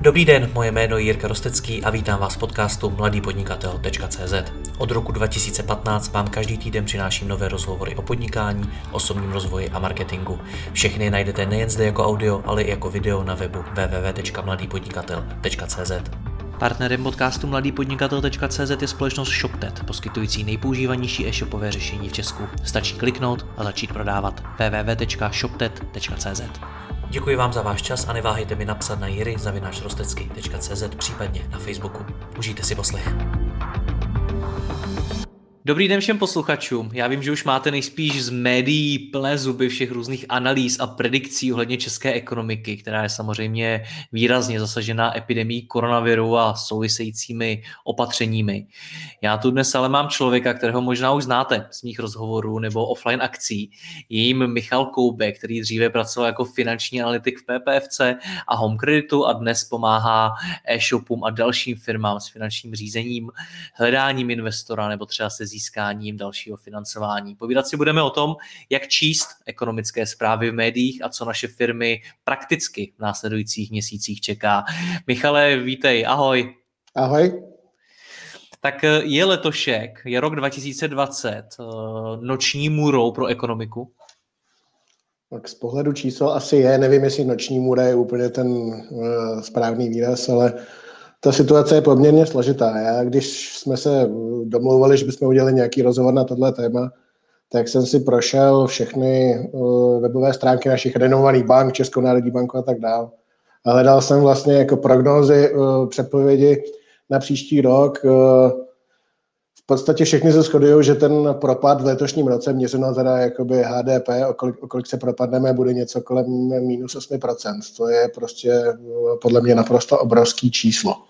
Dobrý den, moje jméno je Jirka Rostecký a vítám vás v podcastu mladýpodnikatel.cz. Od roku 2015 vám každý týden přináším nové rozhovory o podnikání, osobním rozvoji a marketingu. Všechny najdete nejen zde jako audio, ale i jako video na webu www.mladýpodnikatel.cz. Partnerem podcastu mladýpodnikatel.cz je společnost ShopTet, poskytující nejpoužívanější e-shopové řešení v Česku. Stačí kliknout a začít prodávat www.shoptet.cz. Děkuji vám za váš čas a neváhejte mi napsat na jiry.rostecky.cz případně na Facebooku. Užijte si poslech. Dobrý den všem posluchačům. Já vím, že už máte nejspíš z médií plné zuby všech různých analýz a predikcí ohledně české ekonomiky, která je samozřejmě výrazně zasažená epidemí koronaviru a souvisejícími opatřeními. Já tu dnes ale mám člověka, kterého možná už znáte z mých rozhovorů nebo offline akcí. Je jim Michal Koube, který dříve pracoval jako finanční analytik v PPFC a Home Creditu a dnes pomáhá e-shopům a dalším firmám s finančním řízením, hledáním investora nebo třeba se získáním dalšího financování. Povídat si budeme o tom, jak číst ekonomické zprávy v médiích a co naše firmy prakticky v následujících měsících čeká. Michale, vítej, ahoj. Ahoj. Tak eh, je letošek, je rok 2020, eh, noční můrou pro ekonomiku? Tak z pohledu čísel asi je, nevím, jestli noční můra je úplně ten uh, správný výraz, ale ta situace je poměrně složitá. Já, když jsme se domlouvali, že bychom udělali nějaký rozhovor na tohle téma, tak jsem si prošel všechny uh, webové stránky našich renomovaných bank, Českou národní banku a tak dále. A hledal jsem vlastně jako prognózy, uh, předpovědi na příští rok. V podstatě všechny se shodují, že ten propad v letošním roce, měřeno teda jakoby HDP, o kolik, o kolik se propadneme, bude něco kolem minus 8%. To je prostě podle mě naprosto obrovský číslo.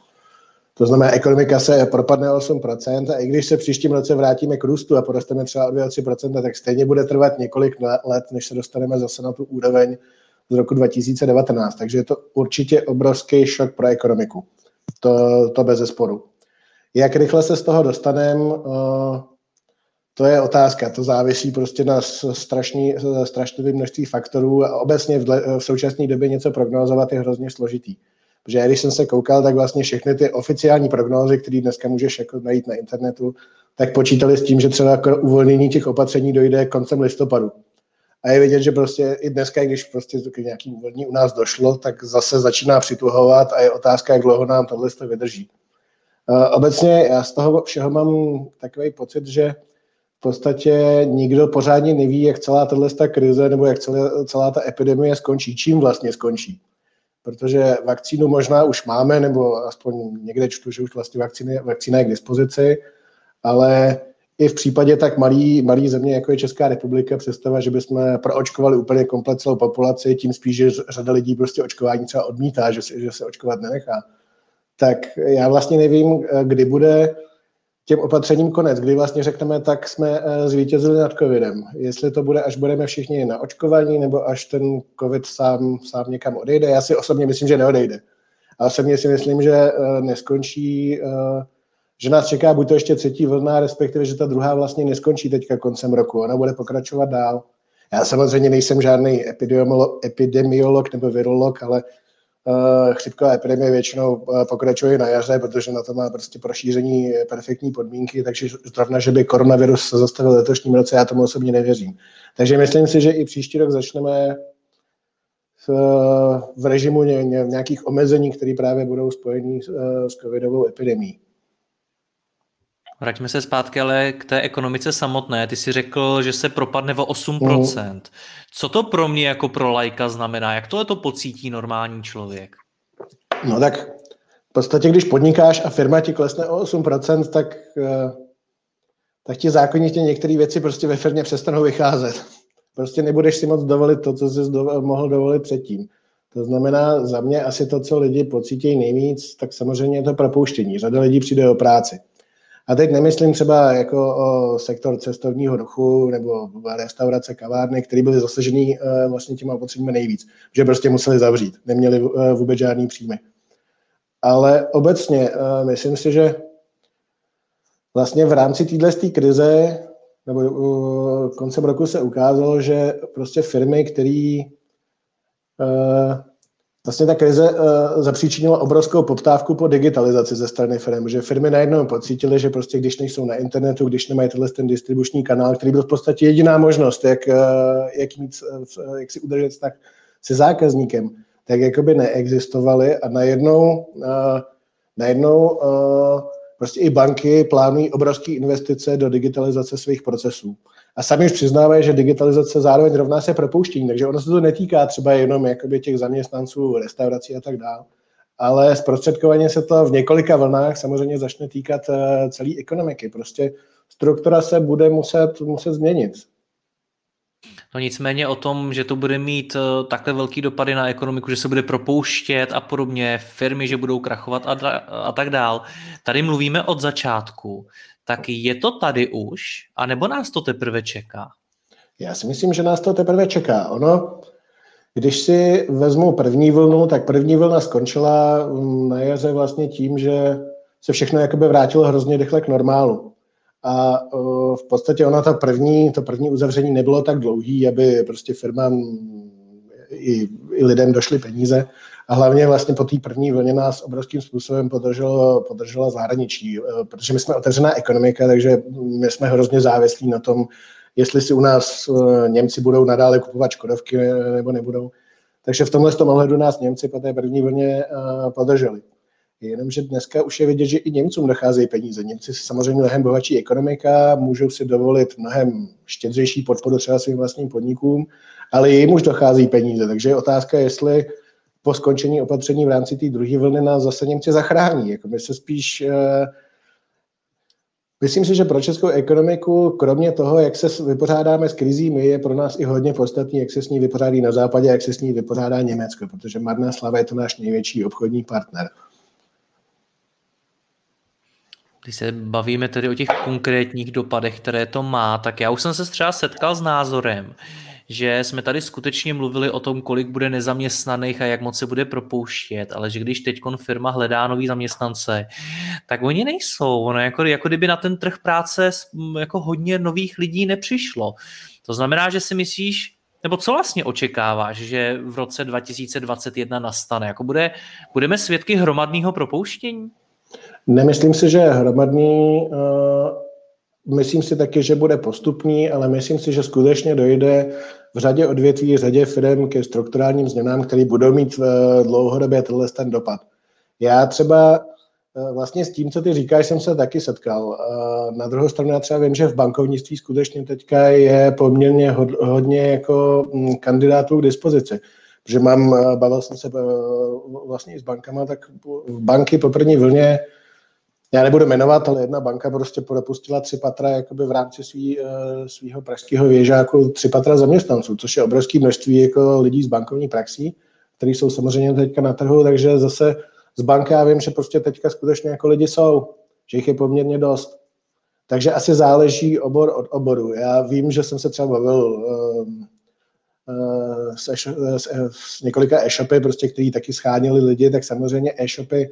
To znamená, ekonomika se propadne o 8% a i když se příštím roce vrátíme k růstu a porosteme třeba o 2-3%, tak stejně bude trvat několik let, než se dostaneme zase na tu úroveň z roku 2019. Takže je to určitě obrovský šok pro ekonomiku. To, to bez zesporu. Jak rychle se z toho dostaneme, to je otázka. To závisí prostě na strašný, strašlivém množství faktorů a obecně v, v současné době něco prognozovat je hrozně složitý. Protože když jsem se koukal, tak vlastně všechny ty oficiální prognózy, které dneska můžeš jako najít na internetu, tak počítali s tím, že třeba k uvolnění těch opatření dojde koncem listopadu. A je vidět, že prostě i dneska, když prostě k nějakým uvolnění u nás došlo, tak zase začíná přituhovat a je otázka, jak dlouho nám tohle vydrží. Obecně já z toho všeho mám takový pocit, že v podstatě nikdo pořádně neví, jak celá tato krize nebo jak celá, celá ta epidemie skončí, čím vlastně skončí protože vakcínu možná už máme, nebo aspoň někde čtu, že už vlastně vakcíny, vakcína je k dispozici, ale i v případě tak malý, malý země, jako je Česká republika, představa, že bychom proočkovali úplně komplet celou populaci, tím spíš, že řada lidí prostě očkování třeba odmítá, že se, že se očkovat nenechá. Tak já vlastně nevím, kdy bude těm opatřením konec, kdy vlastně řekneme, tak jsme eh, zvítězili nad covidem. Jestli to bude, až budeme všichni na očkování, nebo až ten covid sám, sám někam odejde. Já si osobně myslím, že neodejde. A osobně si myslím, že eh, neskončí, eh, že nás čeká buď to ještě třetí vlna, respektive, že ta druhá vlastně neskončí teďka koncem roku. Ona bude pokračovat dál. Já samozřejmě nejsem žádný epidemiolog, nebo virolog, ale chřipková epidemie většinou uh, pokračuje na jaře, protože na to má prostě prošíření perfektní podmínky, takže zrovna, že by koronavirus se zastavil letošním roce, já tomu osobně nevěřím. Takže myslím si, že i příští rok začneme v, v režimu ně, ně, nějakých omezení, které právě budou spojení s, s covidovou epidemí. Vraťme se zpátky ale k té ekonomice samotné. Ty si řekl, že se propadne o 8%. Mm. Co to pro mě jako pro lajka znamená? Jak tohle to pocítí normální člověk? No tak v podstatě, když podnikáš a firma ti klesne o 8%, tak, eh, tak ti zákonitě některé věci prostě ve firmě přestanou vycházet. Prostě nebudeš si moc dovolit to, co jsi mohl dovolit předtím. To znamená, za mě asi to, co lidi pocítějí nejvíc, tak samozřejmě je to propouštění. Řada lidí přijde o práci. A teď nemyslím třeba jako o sektor cestovního ruchu nebo restaurace, kavárny, které byly zasažený uh, vlastně těma opatřeními nejvíc, že prostě museli zavřít, neměli uh, vůbec žádný příjmy. Ale obecně uh, myslím si, že vlastně v rámci téhle krize nebo koncem roku se ukázalo, že prostě firmy, které vlastně ta krize uh, zapříčinila obrovskou poptávku po digitalizaci ze strany firm, že firmy najednou pocítily, že prostě když nejsou na internetu, když nemají tenhle ten distribuční kanál, který byl v podstatě jediná možnost, jak, uh, jak, mít, uh, jak si udržet vztah se zákazníkem, tak jakoby neexistovaly a najednou, uh, najednou uh, prostě i banky plánují obrovské investice do digitalizace svých procesů. A sami už přiznávají, že digitalizace zároveň rovná se propouštění, takže ono se to netýká třeba jenom jakoby těch zaměstnanců, restaurací a tak dále, ale zprostředkovaně se to v několika vlnách samozřejmě začne týkat eh, celé ekonomiky. Prostě struktura se bude muset, muset změnit. No nicméně o tom, že to bude mít eh, takhle velký dopady na ekonomiku, že se bude propouštět a podobně, firmy, že budou krachovat a, a tak dál. Tady mluvíme od začátku. Tak je to tady už, anebo nás to teprve čeká? Já si myslím, že nás to teprve čeká. Ono, když si vezmu první vlnu, tak první vlna skončila mm, na jaře vlastně tím, že se všechno jakoby vrátilo hrozně rychle k normálu. A v podstatě ona ta první, to první uzavření nebylo tak dlouhý, aby prostě firmám i, i lidem došly peníze. A hlavně vlastně po té první vlně nás obrovským způsobem podrželo, podržela zahraničí, eh, protože my jsme otevřená ekonomika, takže my jsme hrozně závislí na tom, jestli si u nás eh, Němci budou nadále kupovat Škodovky eh, nebo nebudou. Takže v tomhle tom ohledu nás Němci po té první vlně podrželi. Jenomže dneska už je vidět, že i Němcům docházejí peníze. Němci jsou samozřejmě mnohem bohatší ekonomika, můžou si dovolit mnohem štědřejší podporu třeba svým vlastním podnikům, ale jim už dochází peníze. Takže je otázka, jestli po skončení opatření v rámci té druhé vlny nás zase Němci zachrání. Jako my se spíš uh, Myslím si, že pro českou ekonomiku, kromě toho, jak se vypořádáme s krizí, my je pro nás i hodně podstatný, jak se s ní vypořádí na západě, jak se s ní vypořádá Německo, protože Marná Slava je to náš největší obchodní partner. Když se bavíme tedy o těch konkrétních dopadech, které to má, tak já už jsem se třeba setkal s názorem, že jsme tady skutečně mluvili o tom, kolik bude nezaměstnaných a jak moc se bude propouštět, ale že když teď firma hledá nový zaměstnance, tak oni nejsou. Ono jako, jako kdyby na ten trh práce jako hodně nových lidí nepřišlo. To znamená, že si myslíš, nebo co vlastně očekáváš, že v roce 2021 nastane? Jako bude, budeme svědky hromadného propouštění? Nemyslím si, že je hromadný. Uh, myslím si taky, že bude postupný, ale myslím si, že skutečně dojde v řadě odvětví, v řadě firm ke strukturálním změnám, které budou mít eh, dlouhodobě tenhle ten dopad. Já třeba eh, vlastně s tím, co ty říkáš, jsem se taky setkal. Na druhou stranu já třeba vím, že v bankovnictví skutečně teďka je poměrně hodně jako mm, kandidátů k dispozici. Protože mám, bavil jsem se vlastně i s bankama, tak banky po první vlně já nebudu jmenovat, ale jedna banka prostě podepustila tři patra jakoby v rámci svý, eh, svého pražského věžáku tři patra zaměstnanců, což je obrovské množství jako lidí z bankovní praxí, kteří jsou samozřejmě teďka na trhu, takže zase z banky já vím, že prostě teďka skutečně jako lidi jsou, že jich je poměrně dost. Takže asi záleží obor od oboru. Já vím, že jsem se třeba bavil um, uh, s, e- s, s několika e-shopy, prostě, který taky schánili lidi, tak samozřejmě e-shopy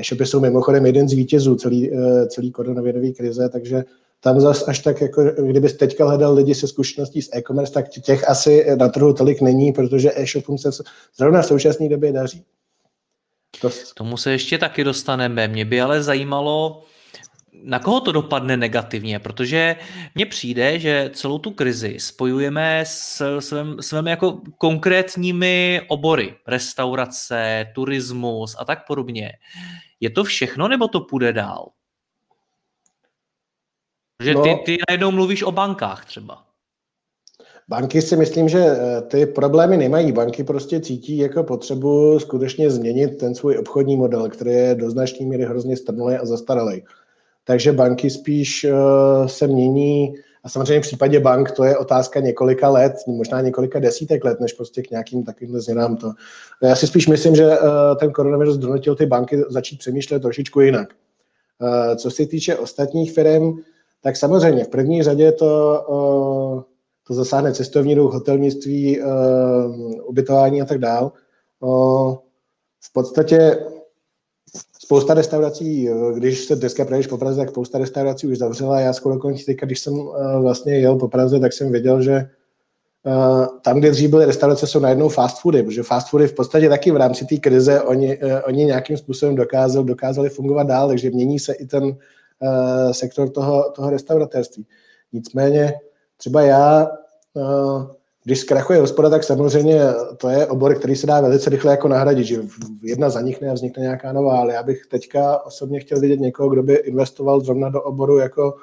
E-shopy jsou mimochodem jeden z vítězů celý, eh, celý koronavirové krize, takže tam zas až tak, jako kdyby teďka hledal lidi se zkušeností s e-commerce, tak těch asi na trhu tolik není, protože e-shopům se zrovna v současné době daří. To... Tomu se ještě taky dostaneme. Mě by ale zajímalo, na koho to dopadne negativně, protože mně přijde, že celou tu krizi spojujeme s svým, svým jako konkrétními obory, restaurace, turismus a tak podobně. Je to všechno, nebo to půjde dál? Že ty, no, ty najednou mluvíš o bankách třeba. Banky si myslím, že eh, ty problémy nemají. Banky prostě cítí jako potřebu skutečně změnit ten svůj obchodní model, který je do značné míry hrozně strnulý a zastaralý. Takže banky spíš uh, se mění, a samozřejmě v případě bank to je otázka několika let, možná několika desítek let, než prostě k nějakým takovým změnám to. Já si spíš myslím, že uh, ten koronavirus donutil ty banky začít přemýšlet trošičku jinak. Uh, co se týče ostatních firm, tak samozřejmě v první řadě to, to zasáhne cestovní ruch, hotelnictví, ubytování a tak dál. V podstatě spousta restaurací, eh, když se dneska projdeš po Praze, tak spousta restaurací už zavřela. Já skoro končí teďka, když jsem eh, vlastně jel po Praze, tak jsem věděl, že Uh, tam, kde dřív byly restaurace, jsou najednou fast foody, protože fast foody v podstatě taky v rámci té krize oni, oni nějakým způsobem dokázali, dokázali fungovat dál, takže mění se i ten sektor toho, toho restauratérství. Nicméně třeba já, když zkrachuje hospoda, tak samozřejmě to je obor, který se dá velice rychle jako nahradit, že jedna zanikne a vznikne nějaká nová, ale já bych teďka osobně chtěl vidět někoho, kdo by investoval zrovna do oboru jako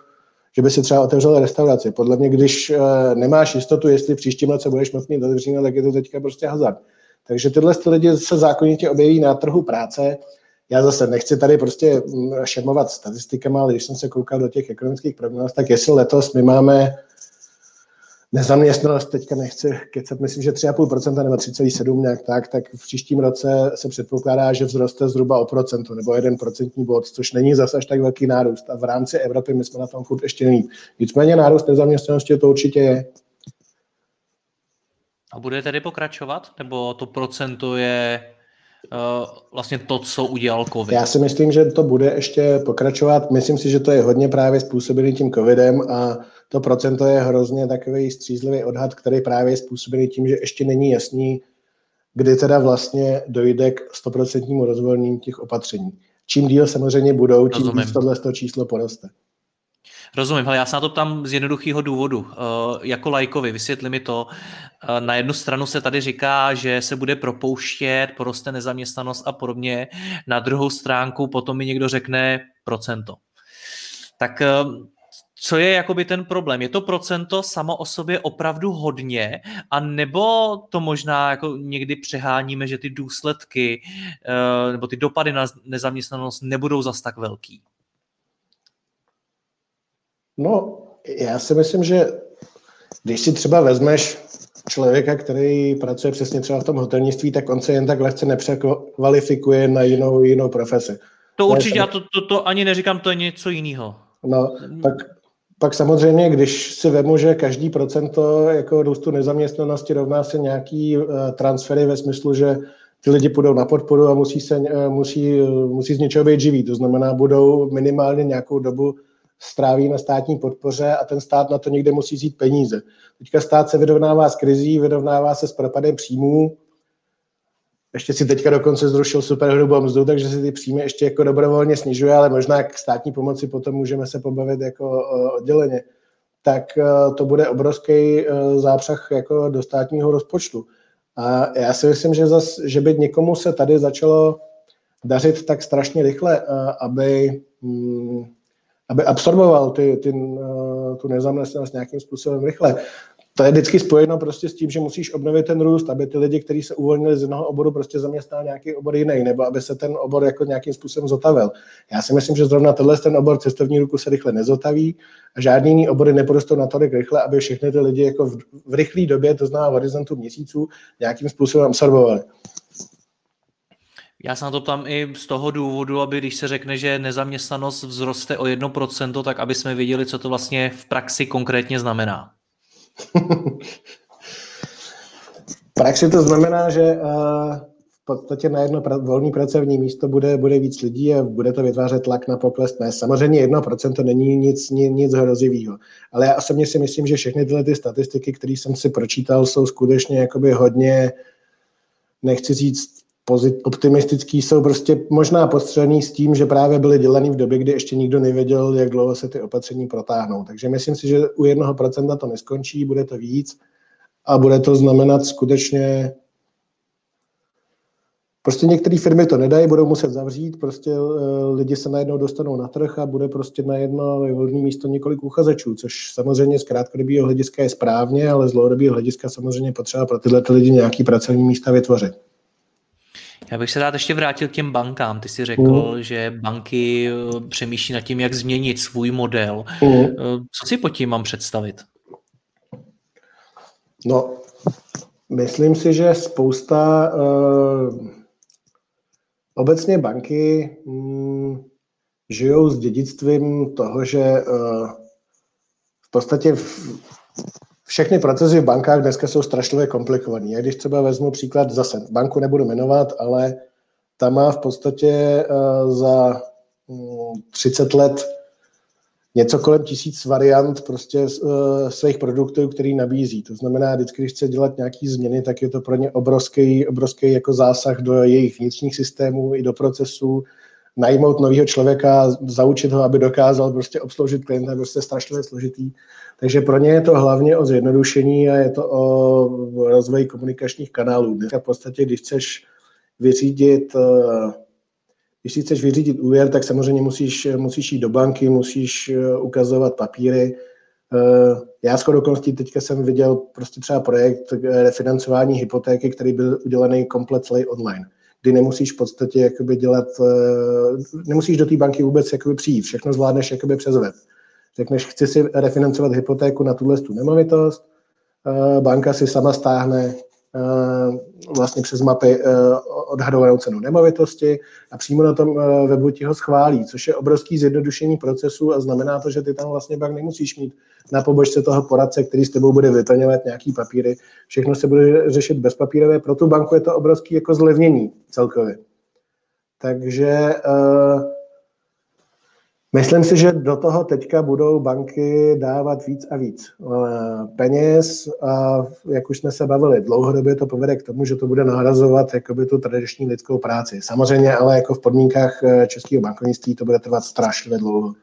že by si třeba otevřel restauraci. Podle mě, když nemáš jistotu, jestli příštím roce budeš moct mít tak je to teďka prostě hazard. Takže tyhle ty lidi se zákonitě objeví na trhu práce. Já zase nechci tady prostě mm, šermovat statistikama, ale když jsem se koukal do těch ekonomických prognóz, tak jestli letos my máme nezaměstnanost, teďka nechci kecat, myslím, že 3,5% nebo 3,7 nějak tak, tak v příštím roce se předpokládá, že vzroste zhruba o procentu nebo jeden procentní bod, což není zase až tak velký nárůst. A v rámci Evropy my jsme na tom furt ještě není. Nicméně nárůst nezaměstnanosti to určitě je. A bude tedy pokračovat? Nebo to procento je uh, vlastně to, co udělal COVID? Já si myslím, že to bude ještě pokračovat. Myslím si, že to je hodně právě způsobený tím COVIDem a to procento je hrozně takový střízlivý odhad, který právě je způsobený tím, že ještě není jasný, kdy teda vlastně dojde k stoprocentnímu rozvolnění těch opatření. Čím díl samozřejmě budou, tím víc tohle číslo poroste. Rozumím, ale já se na to ptám z jednoduchého důvodu. Uh, jako lajkovi, vysvětli mi to. Uh, na jednu stranu se tady říká, že se bude propouštět, poroste nezaměstnanost a podobně. Na druhou stránku potom mi někdo řekne procento. Tak uh, co je jakoby ten problém? Je to procento samo o sobě opravdu hodně, a nebo to možná jako někdy přeháníme, že ty důsledky nebo ty dopady na nezaměstnanost nebudou zas tak velký? No, já si myslím, že když si třeba vezmeš člověka, který pracuje přesně třeba v tom hotelnictví, tak on se jen tak lehce nepřekvalifikuje na jinou, jinou profesi. To určitě, já to, to, to ani neříkám, to je něco jiného. No, tak pak samozřejmě, když si vemu, že každý procento jako růstu nezaměstnanosti rovná se nějaký uh, transfery ve smyslu, že ty lidi půjdou na podporu a musí, se, uh, musí, uh, musí z něčeho být živí. To znamená, budou minimálně nějakou dobu stráví na státní podpoře a ten stát na to někde musí vzít peníze. Teďka stát se vyrovnává s krizí, vyrovnává se s propadem příjmů, ještě si teďka dokonce zrušil superhrubou mzdu, takže si ty příjmy ještě jako dobrovolně snižuje, ale možná k státní pomoci potom můžeme se pobavit jako odděleně. Tak e, to bude obrovský e, zápřah jako do státního rozpočtu. A já si myslím, že, zas, že by někomu se tady začalo dařit tak strašně rychle, e, aby mm, aby absorboval ty, ty, tu nezaměstnanost nějakým způsobem rychle. To je vždycky spojeno prostě s tím, že musíš obnovit ten růst, aby ty lidi, kteří se uvolnili z jednoho oboru, prostě zaměstnal nějaký obor jiný, nebo aby se ten obor jako nějakým způsobem zotavil. Já si myslím, že zrovna tenhle ten obor cestovní ruku se rychle nezotaví a žádný jiný obory nepodostou natolik rychle, aby všechny ty lidi jako v, v rychlé době, to znamená v horizontu měsíců, nějakým způsobem absorbovali. Já se na to ptám i z toho důvodu, aby když se řekne, že nezaměstnanost vzroste o 1%, tak aby jsme věděli, co to vlastně v praxi konkrétně znamená. v praxi to znamená, že eh, v podstatě na jedno volné pracovní místo bude, bude víc lidí a bude to vytvářet tlak na pokles mest. Samozřejmě 1% není nic, nic, nic hrozivého. Ale já osobně si myslím, že všechny tyhle ty statistiky, které jsem si pročítal, jsou skutečně jakoby hodně, nechci říct optimistický jsou prostě možná postřelený s tím, že právě byly dělaný v době, kdy ještě nikdo nevěděl, jak dlouho se ty opatření protáhnou. Takže myslím si, že u jednoho procenta to neskončí, bude to víc a bude to znamenat skutečně Prostě některé firmy to nedají, budou muset zavřít, prostě uh, lidi se najednou dostanou na trh a bude prostě na jedno volné místo několik uchazečů, což samozřejmě z krátkodobého hlediska je správně, ale z dlouhodobého hlediska samozřejmě potřeba pro tyhle lidi nějaký pracovní místa vytvořit. Já bych se rád ještě vrátil k těm bankám. Ty jsi řekl, mm. že banky eh, přemýšlí nad tím, jak změnit svůj model. Mm. Co si pod tím mám představit? No, myslím si, že spousta uh, obecně banky um, žijou s dědictvím toho, že uh, v podstatě v, všechny procesy v bankách dneska jsou strašlivě komplikované. Já když třeba vezmu příklad zase, banku nebudu jmenovat, ale ta má v podstatě uh, za um, mm, 30 let něco kolem tisíc variant prostě uh, svých produktů, který nabízí. To znamená, vždycky, když chce dělat nějaký změny, tak je to pro ně obrovský, obrovský jako zásah do jejich vnitřních systémů i do procesu. Najmout nového člověka, zaučit ho, aby dokázal prostě obsloužit klienta, je prostě strašně složitý. Takže pro ně je to hlavně o zjednodušení a je to o rozvoji komunikačních kanálů. Dneska v podstatě, když chceš vyřídit uh, když si chceš vyřídit úvěr, tak samozřejmě musíš, musíš jít do banky, musíš eh, ukazovat papíry. Eh, já s okolností teďka jsem viděl prostě třeba projekt eh, refinancování hypotéky, který byl udělaný komplet celý online, kdy nemusíš v podstatě jakoby dělat, nemusíš do té banky vůbec jakoby přijít, všechno zvládneš jakoby přes web. Řekneš, chci si refinancovat hypotéku na tuhle tu nemovitost, banka si sama stáhne Eh, vlastně přes mapy eh, odhadovanou cenu nemovitosti a přímo na tom eh, webu ti ho schválí, což je obrovský zjednodušení procesu a znamená to, že ty tam vlastně pak nemusíš mít na pobočce toho poradce, který s tebou bude vyplňovat nějaký papíry. Všechno se bude řešit bezpapírové. Pro tu banku je to obrovský jako zlevnění celkově. Takže uh, Myslím si, že do toho teďka budou banky dávat víc a víc eh, peněz a jak už jsme se bavili, dlouhodobě to povede k tomu, že to bude nahrazovat jakoby tu tradiční lidskou práci. Samozřejmě ale jako v podmínkách eh, českého bankovnictví to bude trvat strašně dlouho.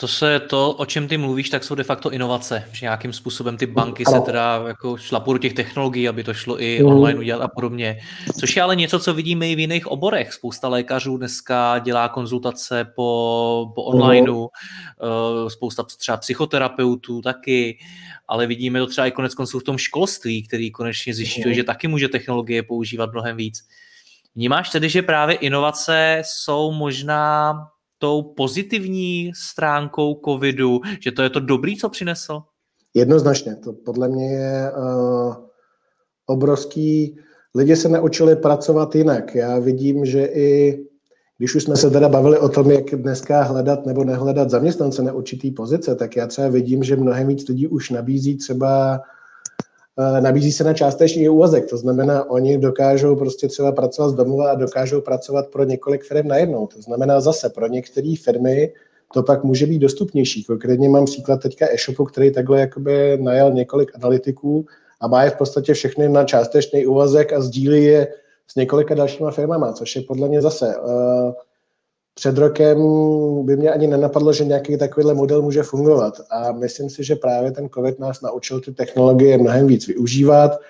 To se to, o čem ty mluvíš, tak jsou de facto inovace, že nějakým způsobem ty banky se teda jako šlapou do těch technologií, aby to šlo i mhm. online udělat a podobně. Což je ale něco, co vidíme i v jiných oborech. Spousta lékařů dneska dělá konzultace po, po onlineu, uh, spousta třeba psychoterapeutů taky, ale vidíme to třeba i konec konců v tom školství, který konečně zjišťuje, že taky může technologie používat mnohem víc. Vnímáš tedy, že právě inovace jsou možná tou pozitivní stránkou covidu, že to je to dobrý, co přinesl? Jednoznačně. To podle mě je uh, obrovský... Lidi se naučili pracovat jinak. Já vidím, že i když už jsme se teda bavili o tom, jak dneska hledat nebo nehledat zaměstnance na určitý pozice, tak já třeba vidím, že mnohem víc lidí už nabízí třeba nabízí se na částečný úvazek. To znamená, oni dokážou prostě třeba pracovat z domova a dokážou pracovat pro několik firm najednou. To znamená zase pro některé firmy to pak může být dostupnější. Konkrétně mám příklad teďka e-shopu, který takhle jakoby najal několik analytiků a má je v podstatě všechny na částečný úvazek a sdílí je s několika dalšíma firmama, což je podle mě zase uh, před rokem by mě ani nenapadlo, že nějaký takovýhle model může fungovat. A myslím si, že právě ten COVID nás naučil ty technologie mnohem víc využívat.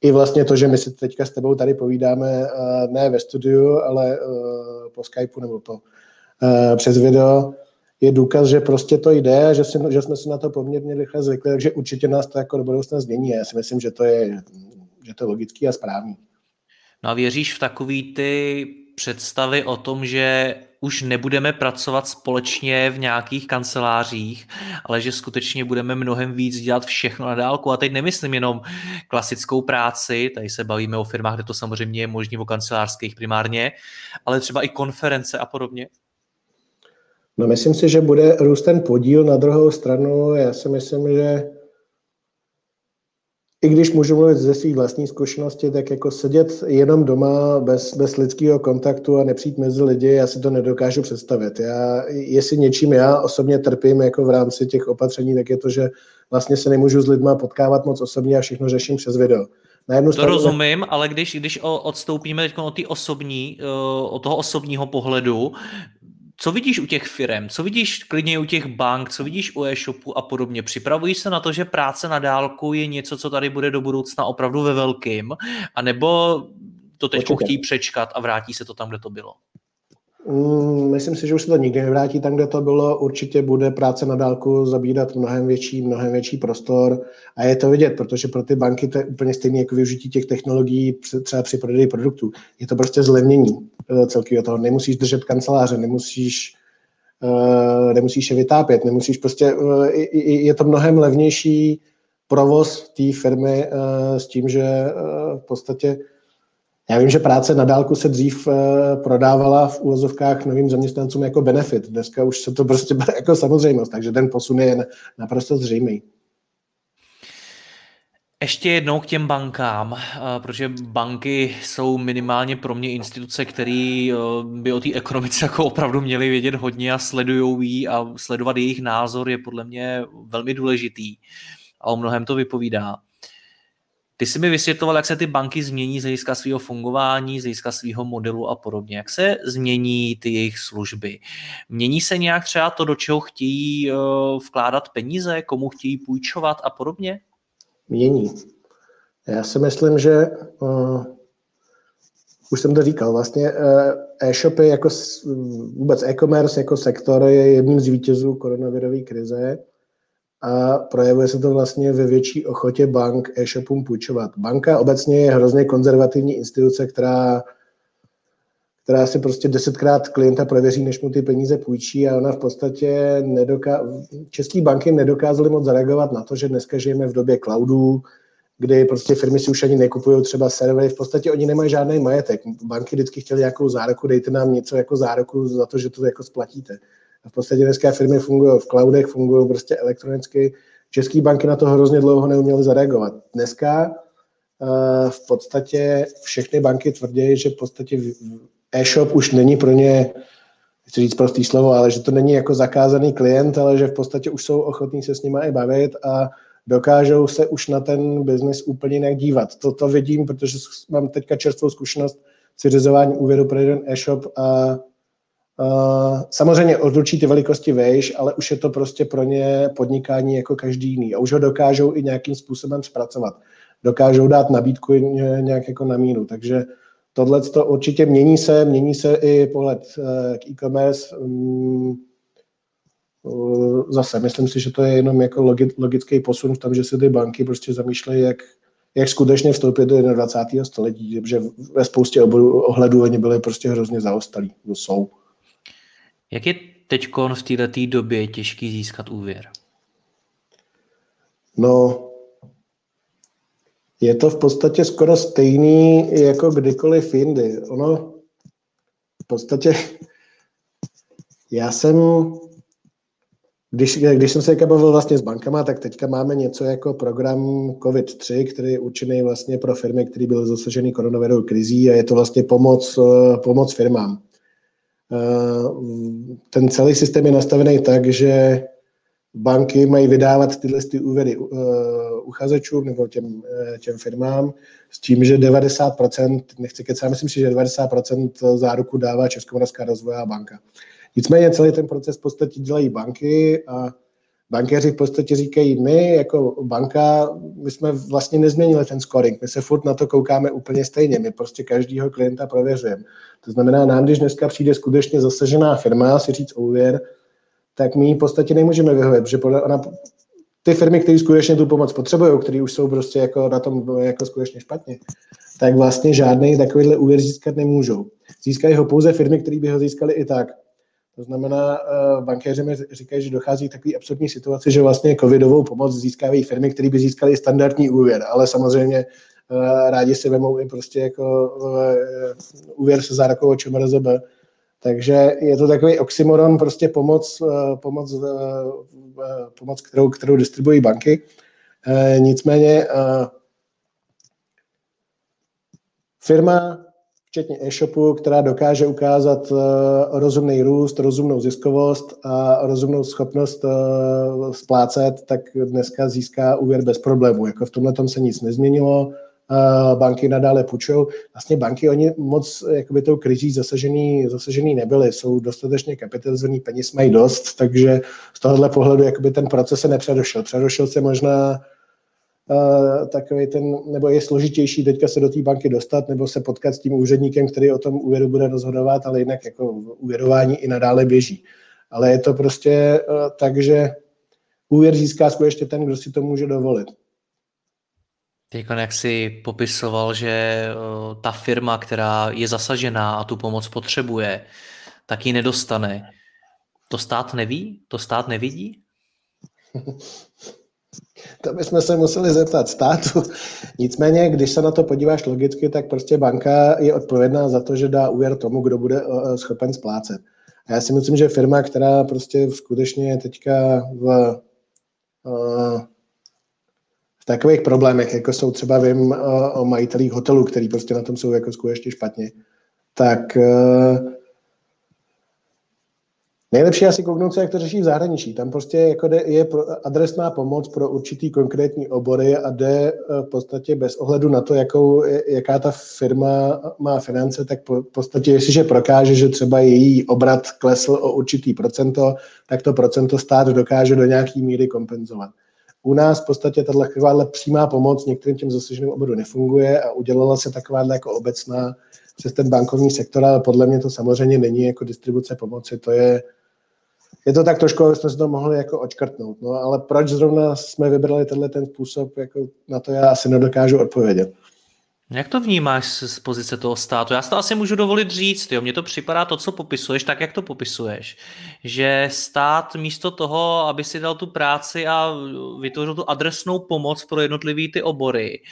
I vlastně to, že my si teďka s tebou tady povídáme eh, ne ve studiu, ale eh, po Skypeu nebo po, eh, přes video, je důkaz, že prostě to jde, že, si, že jsme si na to poměrně rychle zvykli, takže určitě nás to jako do budoucna změní. Já si myslím, že to je, že to je logický a správný. No a věříš v takový ty představy o tom, že už nebudeme pracovat společně v nějakých kancelářích, ale že skutečně budeme mnohem víc dělat všechno na dálku. A teď nemyslím jenom klasickou práci, tady se bavíme o firmách, kde to samozřejmě je možné o kancelářských primárně, ale třeba i konference a podobně. No myslím si, že bude růst ten podíl. Na druhou stranu, já si myslím, že i když můžu mluvit ze svých vlastních zkušeností, tak jako sedět jenom doma bez, bez lidského kontaktu a nepřijít mezi lidi, já si to nedokážu představit. Já, jestli něčím já osobně trpím jako v rámci těch opatření, tak je to, že vlastně se nemůžu s lidma potkávat moc osobně a všechno řeším přes video. Na jednu to stranu... rozumím, ale když, když odstoupíme teď od, osobní, eh, od toho osobního pohledu, co vidíš u těch firm, co vidíš klidně u těch bank, co vidíš u e-shopu a podobně? Připravují se na to, že práce na dálku je něco, co tady bude do budoucna opravdu ve velkým, anebo to teď chtějí přečkat a vrátí se to tam, kde to bylo? Mm, myslím si, že už se to nikdy nevrátí tam, kde to bylo. Určitě bude práce na dálku zabírat mnohem větší, mnohem větší prostor a je to vidět, protože pro ty banky to je úplně stejné jako využití těch technologií třeba při prodeji produktů. Je to prostě zlevnění eh, celkového toho. Nemusíš držet kanceláře, nemusíš, uh, nemusíš je vytápět, nemusíš prostě, uh, je to mnohem levnější provoz té firmy uh, s tím, že v podstatě já vím, že práce na dálku se dřív eh, prodávala v úvozovkách novým zaměstnancům jako benefit. Dneska už se to prostě bere jako samozřejmost, takže ten posun je naprosto zřejmý. Ještě jednou k těm bankám, eh, protože banky jsou minimálně pro mě instituce, které eh, by o té ekonomice jako opravdu měly vědět hodně a sledují ji a sledovat jejich názor je podle mě velmi důležitý a o mnohem to vypovídá. Ty jsi mi vysvětloval, jak se ty banky změní z hlediska svého fungování, z hlediska svého modelu a podobně. Jak se změní ty jejich služby? Mění se nějak třeba to, do čeho chtějí eh, vkládat peníze, komu chtějí půjčovat a podobně? Mění. Já si myslím, že uh, už jsem to říkal, vlastně uh, e-shopy jako vůbec e-commerce jako sektor je jedním z vítězů koronavirové krize a projevuje se to vlastně ve větší ochotě bank e-shopům půjčovat. Banka obecně je hrozně konzervativní instituce, která, která si prostě desetkrát klienta prověří, než mu ty peníze půjčí a ona v podstatě nedoká... České banky nedokázaly moc zareagovat na to, že dneska žijeme v době cloudů, kdy prostě firmy si už ani nekupují třeba servery, v podstatě oni nemají žádný majetek. Banky vždycky chtěly nějakou záruku, dejte nám něco jako záruku za to, že to jako splatíte. V podstatě dneska firmy fungují v cloudech, fungují prostě elektronicky. České banky na to hrozně dlouho neuměly zareagovat. Dneska uh, v podstatě všechny banky tvrdí, že v podstatě e-shop už není pro ně, chci říct prostý slovo, ale že to není jako zakázaný klient, ale že v podstatě už jsou ochotní se s nimi i bavit a dokážou se už na ten biznis úplně jinak dívat. To vidím, protože mám teďka čerstvou zkušenost s vyřizováním úvěru pro jeden e-shop a Uh, samozřejmě od určité velikosti vejš, ale už je to prostě pro ně podnikání jako každý jiný. A už ho dokážou i nějakým způsobem zpracovat. Dokážou dát nabídku nějak jako na míru. Takže tohle to určitě mění se, mění se i pohled uh, k e-commerce. Um, zase, myslím si, že to je jenom jako logický posun v tom, že se ty banky prostě zamýšlejí, jak, jak skutečně vstoupit do 21. století, protože ve spoustě ohledů oni byli prostě hrozně zaostalí, jsou. Jak je teď v této době těžký získat úvěr? No, je to v podstatě skoro stejný jako kdykoliv jindy. Ono v podstatě já jsem, když, když jsem se bavil vlastně s bankama, tak teďka máme něco jako program COVID-3, který je určený vlastně pro firmy, které byly zasaženy koronavirovou krizí a je to vlastně pomoc, pomoc firmám. Eh, ten celý systém je nastavený tak, že banky mají vydávat tyhle ty úvěry uh, uchazečům nebo těm, uh, těm firmám s tím, že 90%, nechci kecat, myslím si, že 90% záruku dává Českomoravská rozvojová banka. Nicméně celý ten proces v podstatě dělají banky a bankéři v podstatě říkají, my jako banka, my jsme vlastně nezměnili ten scoring, my se furt na to koukáme úplně stejně, my prostě každýho klienta prověřujeme. To znamená, nám, když dneska přijde skutečně zasažená firma si říct úvěr, tak my ji v podstatě nemůžeme vyhovět, protože ona, ty firmy, které skutečně tu pomoc potřebují, které už jsou prostě jako na tom jako skutečně špatně, tak vlastně žádný takovýhle úvěr získat nemůžou. Získají ho pouze firmy, které by ho získali i tak. To znamená, uh, bankéři mi říkají, že dochází k takové absurdní situaci, že vlastně covidovou pomoc získávají firmy, které by získaly standardní úvěr, ale samozřejmě uh, rádi si vemou i prostě jako uh, úvěr se zárukou ČMRZB. Takže je to takový oxymoron, prostě pomoc, pomoc, pomoc kterou, kterou distribuují banky. Nicméně firma včetně e-shopu, která dokáže ukázat uh, rozumný růst, rozumnou ziskovost a rozumnou schopnost uh, splácet, tak dneska získá úvěr bez problému. Jako v tomhle tom se nic nezměnilo, uh, banky nadále půjčují. Vlastně banky, oni moc jakoby tou krizí zasažený, zasažený nebyly, jsou dostatečně kapitalizovaný, peněz mají dost, takže z tohohle pohledu jakoby ten proces se nepředošel. Předošel se možná takový ten, nebo je složitější teďka se do té banky dostat, nebo se potkat s tím úředníkem, který o tom úvěru bude rozhodovat, ale jinak jako úvěrování i nadále běží. Ale je to prostě uh, tak, že úvěr získá skutečně ten, kdo si to může dovolit. Teď jak jsi popisoval, že uh, ta firma, která je zasažená a tu pomoc potřebuje, tak ji nedostane. To stát neví? To stát nevidí? To bychom se museli zeptat státu. Nicméně, když se na to podíváš logicky, tak prostě banka je odpovědná za to, že dá úvěr tomu, kdo bude eh, eh, schopen splácet. A já si myslím, že firma, která prostě skutečně je teďka v, eh, v takových problémech, jako jsou třeba, vím o, o majitelích hotelů, který prostě na tom jsou jako skutečně špatně, tak Nejlepší asi kouknout se, jak to řeší v zahraničí. Tam prostě jako je adresná pomoc pro určitý konkrétní obory a jde eh, v podstatě bez ohledu na to, jakou, jaká ta firma má finance, tak v podstatě, jestliže prokáže, že třeba její obrat klesl o určitý procento, tak to procento stát dokáže do nějaký míry kompenzovat. U nás v podstatě tato přímá pomoc některým těm zasaženým oboru nefunguje a udělala se taková jako obecná přes ten bankovní sektor, ale podle mě to samozřejmě není jako distribuce pomoci, to je je to tak trošku, jsme se to mohli jako očkrtnout. No, ale proč zrovna jsme vybrali tenhle ten způsob, jako na to já asi nedokážu odpovědět. Jak to vnímáš z pozice toho státu? Já si to asi můžu dovolit říct, jo. mně to připadá to, co popisuješ, tak jak to popisuješ. Že stát místo toho, aby si dal tu práci a vytvořil tu adresnou pomoc pro jednotlivý ty obory,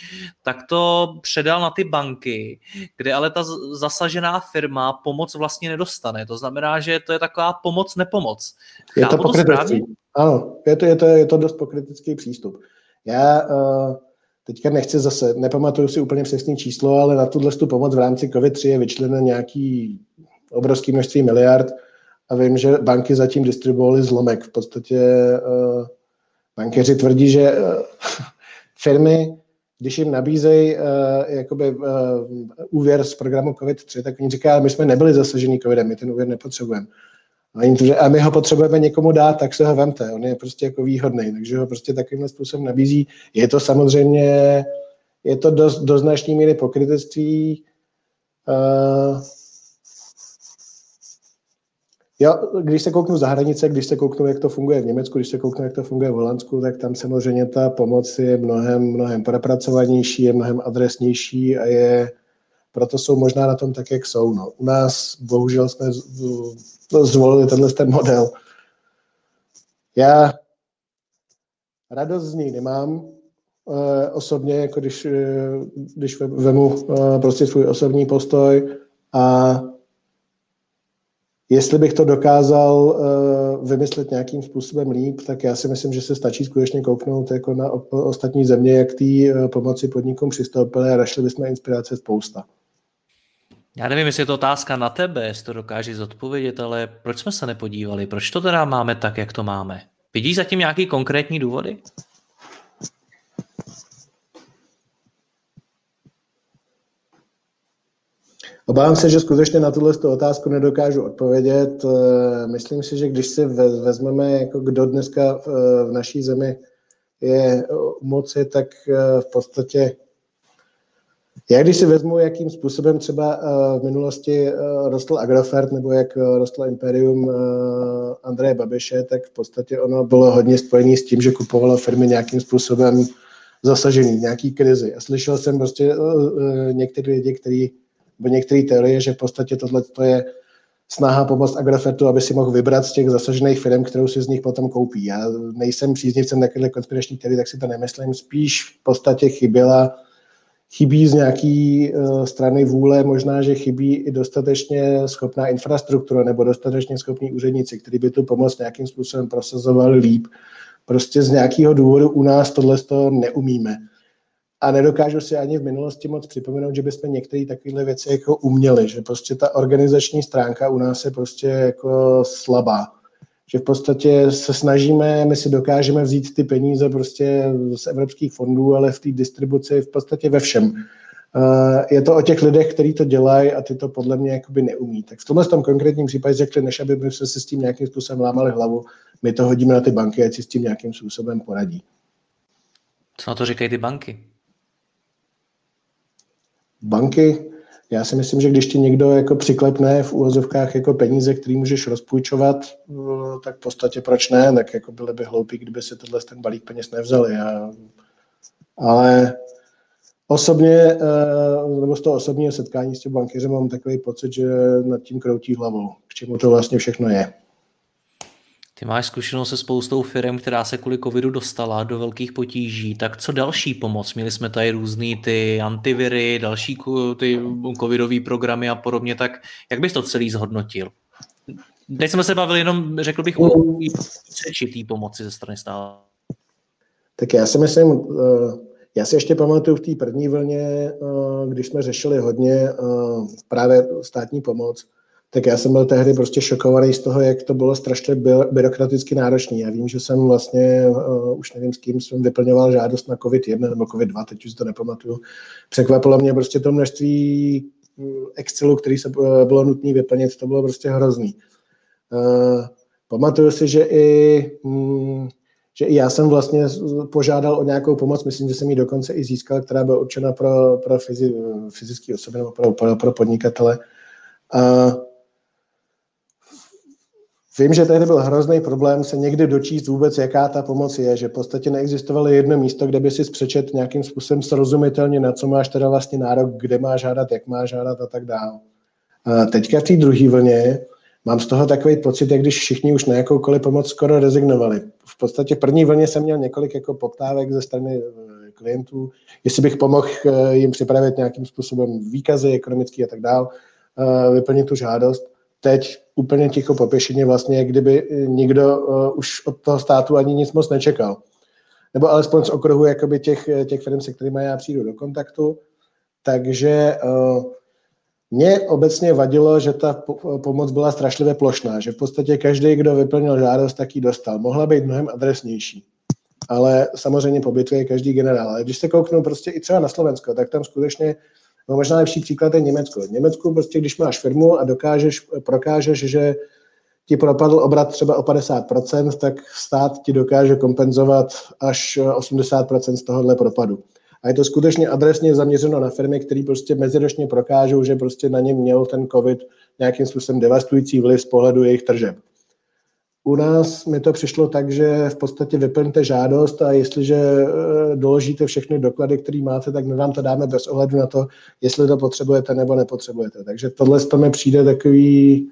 tak to předal na ty banky, kde ale ta zasažená firma pomoc vlastně nedostane. To znamená, že to je taková pomoc nepomoc. Je to pokrytecký. Ano, je to, je, to, je to dost pokrytecký přístup. Já uh teďka nechci zase, nepamatuju si úplně přesné číslo, ale na tuhle tu pomoc v rámci COVID-3 je vyčleněno nějaký obrovský množství miliard a vím, že banky zatím distribuovaly zlomek. V podstatě uh, bankéři tvrdí, že uh, firmy, když jim nabízejí uh, jakoby, uh, úvěr z programu COVID-3, tak oni říkají, my jsme nebyli zasaženi COVIDem, my ten úvěr nepotřebujeme. A, jim to, a my ho potřebujeme někomu dát, tak se ho vemte. On je prostě jako výhodný, takže ho prostě takovým způsobem nabízí. Je to samozřejmě, je to do, do značné míry pokrytectví. Uh, jo, když se kouknu za hranice, když se kouknu, jak to funguje v Německu, když se kouknu, jak to funguje v Holandsku, tak tam samozřejmě ta pomoc je mnohem, mnohem propracovanější, je mnohem adresnější a je, proto jsou možná na tom tak, jak jsou. No. U nás bohužel jsme zvolili tenhle ten model. Já radost z něj nemám, eh, osobně, jako když, eh, když vemu eh, prostě svůj osobní postoj a jestli bych to dokázal vymyslet nějakým způsobem líp, tak já si myslím, že se stačí skutečně kouknout jako na ostatní země, jak té pomoci podnikům přistoupily a našli bychom inspirace spousta. Já nevím, jestli je to otázka na tebe, jestli to dokážeš zodpovědět, ale proč jsme se nepodívali? Proč to teda máme tak, jak to máme? Vidíš zatím nějaký konkrétní důvody? Obávám se, že skutečně na tuhle otázku nedokážu odpovědět. Eh, myslím si, že když si vezmeme, jako kdo dneska v naší zemi je u moci, tak eh, v podstatě já když si vezmu, jakým způsobem třeba uh, v minulosti uh, rostl Agrofert nebo jak uh, rostlo Imperium Andreje Babiše, tak v podstatě ono bylo hodně spojené s tím, že kupovalo firmy nějakým způsobem zasažený, nějaký krizi. A slyšel jsem prostě některé lidi, který, nebo některé teorie, že v podstatě tohle to je snaha pomoct Agrofertu, aby si mohl vybrat z těch zasažených firm, kterou si z nich potom koupí. Já nejsem příznivcem takovéhle konspirační teorie, tak si to nemyslím. Spíš v podstatě chyběla chybí z nějaké uh, strany vůle, možná, že chybí i dostatečně schopná infrastruktura nebo dostatečně schopní úředníci, kteří by tu pomoc nějakým způsobem prosazovali líp. Prostě z nějakého důvodu u nás tohle to neumíme. A nedokážu si ani v minulosti moc připomenout, že bychom některé takovéhle věci jako uměli, že prostě ta organizační stránka u nás je prostě jako slabá že v podstatě se snažíme, my si dokážeme vzít ty peníze prostě z evropských fondů, ale v té distribuci v podstatě ve všem. Eh, je to o těch lidech, kteří to dělají a ty to podle mě jakoby neumí. Tak v tomhle tom konkrétním případě řekli, než aby my se si s tím nějakým způsobem lámali hlavu, my to hodíme na ty banky, ať si s tím nějakým způsobem poradí. Co na to říkají ty banky? Banky, já si myslím, že když ti někdo jako přiklepne v úvozovkách jako peníze, které můžeš rozpůjčovat, eh, tak v podstatě proč ne? Tak jako byly by hloupí, kdyby si tohle ten balík peněz nevzali. Já, ale osobně, eh, nebo z toho osobního setkání s tím bankéřem mám takový pocit, že nad tím kroutí hlavou, k čemu to vlastně všechno je. Ty máš zkušenost se spoustou firm, která se kvůli covidu dostala do velkých potíží, tak co další pomoc? Měli jsme tady různý ty antiviry, další ty covidové programy a podobně, tak jak bys to celý zhodnotil? Teď jsme se bavili jenom, řekl bych, o třetí pomoci ze strany státu. Tak já si myslím, já si ještě pamatuju v té první vlně, když jsme řešili hodně právě státní pomoc, tak já jsem byl tehdy prostě šokovaný z toho, jak to bylo strašně byrokraticky náročné. Já vím, že jsem vlastně, uh, už nevím s kým jsem vyplňoval žádost na COVID-1 nebo COVID-2, teď už to nepamatuju. Překvapilo mě prostě to množství mm, Excelu, který se uh, bylo nutné vyplnit, to bylo prostě hrozný. Uh, pamatuju si, že i, um, že i já jsem vlastně požádal o nějakou pomoc, myslím, že jsem ji dokonce i získal, která byla určena pro, pro fyzi, fyzické osoby nebo pro, pro, pro podnikatele. Uh, Vím, že tehdy byl hrozný problém se někdy dočíst vůbec, jaká ta pomoc je, že v podstatě neexistovalo jedno místo, kde by si přečet nějakým způsobem srozumitelně, na co máš teda vlastně nárok, kde máš žádat, jak máš žádat a tak dále. A teďka v té druhé vlně mám z toho takový pocit, jak když všichni už na jakoukoliv pomoc skoro rezignovali. V podstatě v první vlně jsem měl několik jako poptávek ze strany eh, klientů, jestli bych pomohl eh, jim připravit nějakým způsobem výkazy ekonomický a tak dále, eh, vyplnit tu žádost teď úplně ticho po pěšině vlastně, kdyby nikdo uh, už od toho státu ani nic moc nečekal. Nebo alespoň z okruhu jakoby těch, těch firm, se kterými já přijdu do kontaktu. Takže uh, mě obecně vadilo, že ta pomoc byla strašlivě plošná, že v podstatě každý, kdo vyplnil žádost, tak ji dostal. Mohla být mnohem adresnější. Ale samozřejmě po bitvě je každý generál. Ale když se kouknu prostě i třeba na Slovensko, tak tam skutečně No možná lepší příklad je Německo. V Německu prostě, když máš firmu a dokážeš, prokážeš, že ti propadl obrat třeba o 50%, tak stát ti dokáže kompenzovat až 80% z tohohle propadu. A je to skutečně adresně zaměřeno na firmy, které prostě meziročně prokážou, že prostě na ně měl ten COVID nějakým způsobem devastující vliv z pohledu jejich tržeb. U nás mi to přišlo tak, že v podstatě vyplňte žádost a jestliže eh, doložíte všechny doklady, které máte, tak my vám to dáme bez ohledu na to, jestli to potřebujete nebo nepotřebujete. Takže tohle to mi přijde takový,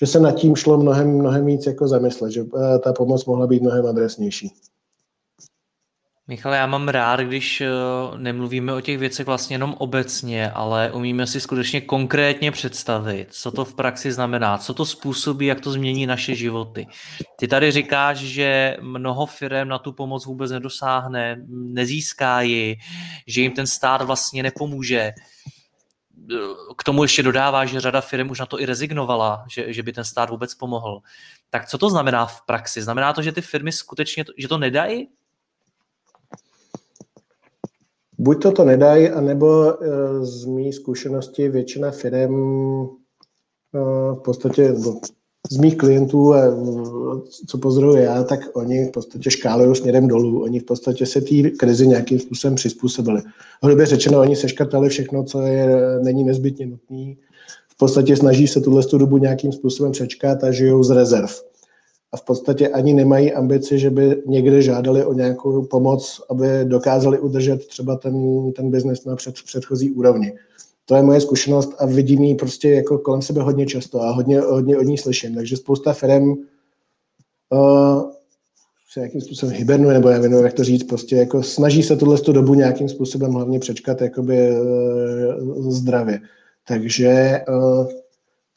že se nad tím šlo mnohem, mnohem víc jako zamyslet, že eh, ta pomoc mohla být mnohem adresnější. Michal, já mám rád, když eh, nemluvíme o těch věcech vlastně jenom obecně, ale umíme si skutečně konkrétně představit, co to v praxi znamená, co to způsobí, jak to změní naše životy. Ty tady říkáš, že mnoho firm na tu pomoc vůbec nedosáhne, nezíská ji, že jim ten stát vlastně nepomůže. K tomu ještě dodává, že řada firm už na to i rezignovala, že, že by ten stát vůbec pomohl. Tak co to znamená v praxi? Znamená to, že ty firmy skutečně, to, že to nedají? Buď to to nedají, anebo eh, z mý zkušenosti většina firm eh, v podstatě z mých klientů, co pozoruju já, tak oni v podstatě škálují směrem dolů. Oni v podstatě se té krizi nějakým způsobem přizpůsobili. Hrubě řečeno, oni seškrtali všechno, co je, není nezbytně nutné. V podstatě snaží se tuhle dobu nějakým způsobem přečkat a žijou z rezerv a v podstatě ani nemají ambici, že by někde žádali o nějakou pomoc, aby dokázali udržet třeba ten, ten biznes na před, předchozí úrovni. To je moje zkušenost a vidím ji prostě jako kolem sebe hodně často a hodně, hodně od ní slyším. Takže spousta firm uh, se nějakým způsobem hibernuje, nebo já nevím, jak to říct, prostě jako snaží se tuhle tu dobu nějakým způsobem hlavně přečkat jakoby uh, zdravě. Takže uh,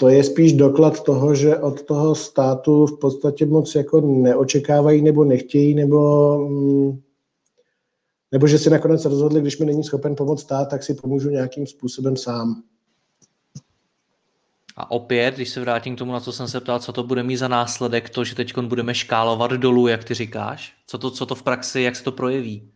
to je spíš doklad toho, že od toho státu v podstatě moc jako neočekávají nebo nechtějí, nebo, mm, nebo že si nakonec rozhodli, když mi není schopen pomoct stát, tak si pomůžu nějakým způsobem sám. A opět, když se vrátím k tomu, na co jsem se ptal, co to bude mít za následek, to, že teď budeme škálovat dolů, jak ty říkáš? Co to, co to v praxi, jak se to projeví?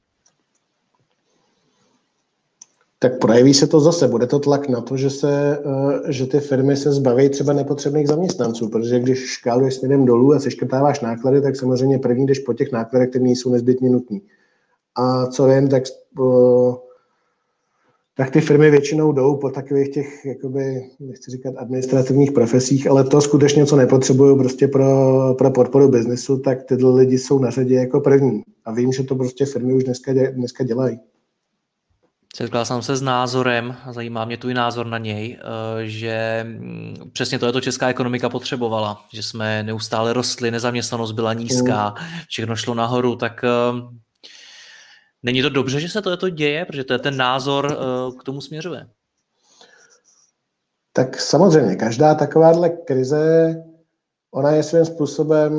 Tak projeví se to zase. Bude to tlak na to, že, se, eh, že ty firmy se zbaví třeba nepotřebných zaměstnanců, protože když škáluješ směrem dolů a seškrtáváš náklady, tak samozřejmě první jdeš po těch nákladech, které nejsou nezbytně nutné. A co vím, tak, eh, tak ty firmy většinou jdou po takových těch, jakoby, nechci říkat administrativních profesích, ale to skutečně, co nepotřebují prostě pro, pro podporu biznesu, tak tyhle lidi jsou na řadě jako první. A vím, že to prostě firmy už dneska, dneska dělají. Setkal jsem se s názorem, a zajímá mě tvůj názor na něj, eh, že mm, přesně to je to česká ekonomika potřebovala, že jsme neustále rostli, nezaměstnanost byla nízká, všechno šlo nahoru, tak eh, není to dobře, že se to, to děje, protože to je ten názor eh, k tomu směřuje. Tak samozřejmě, každá takováhle krize ona je svým způsobem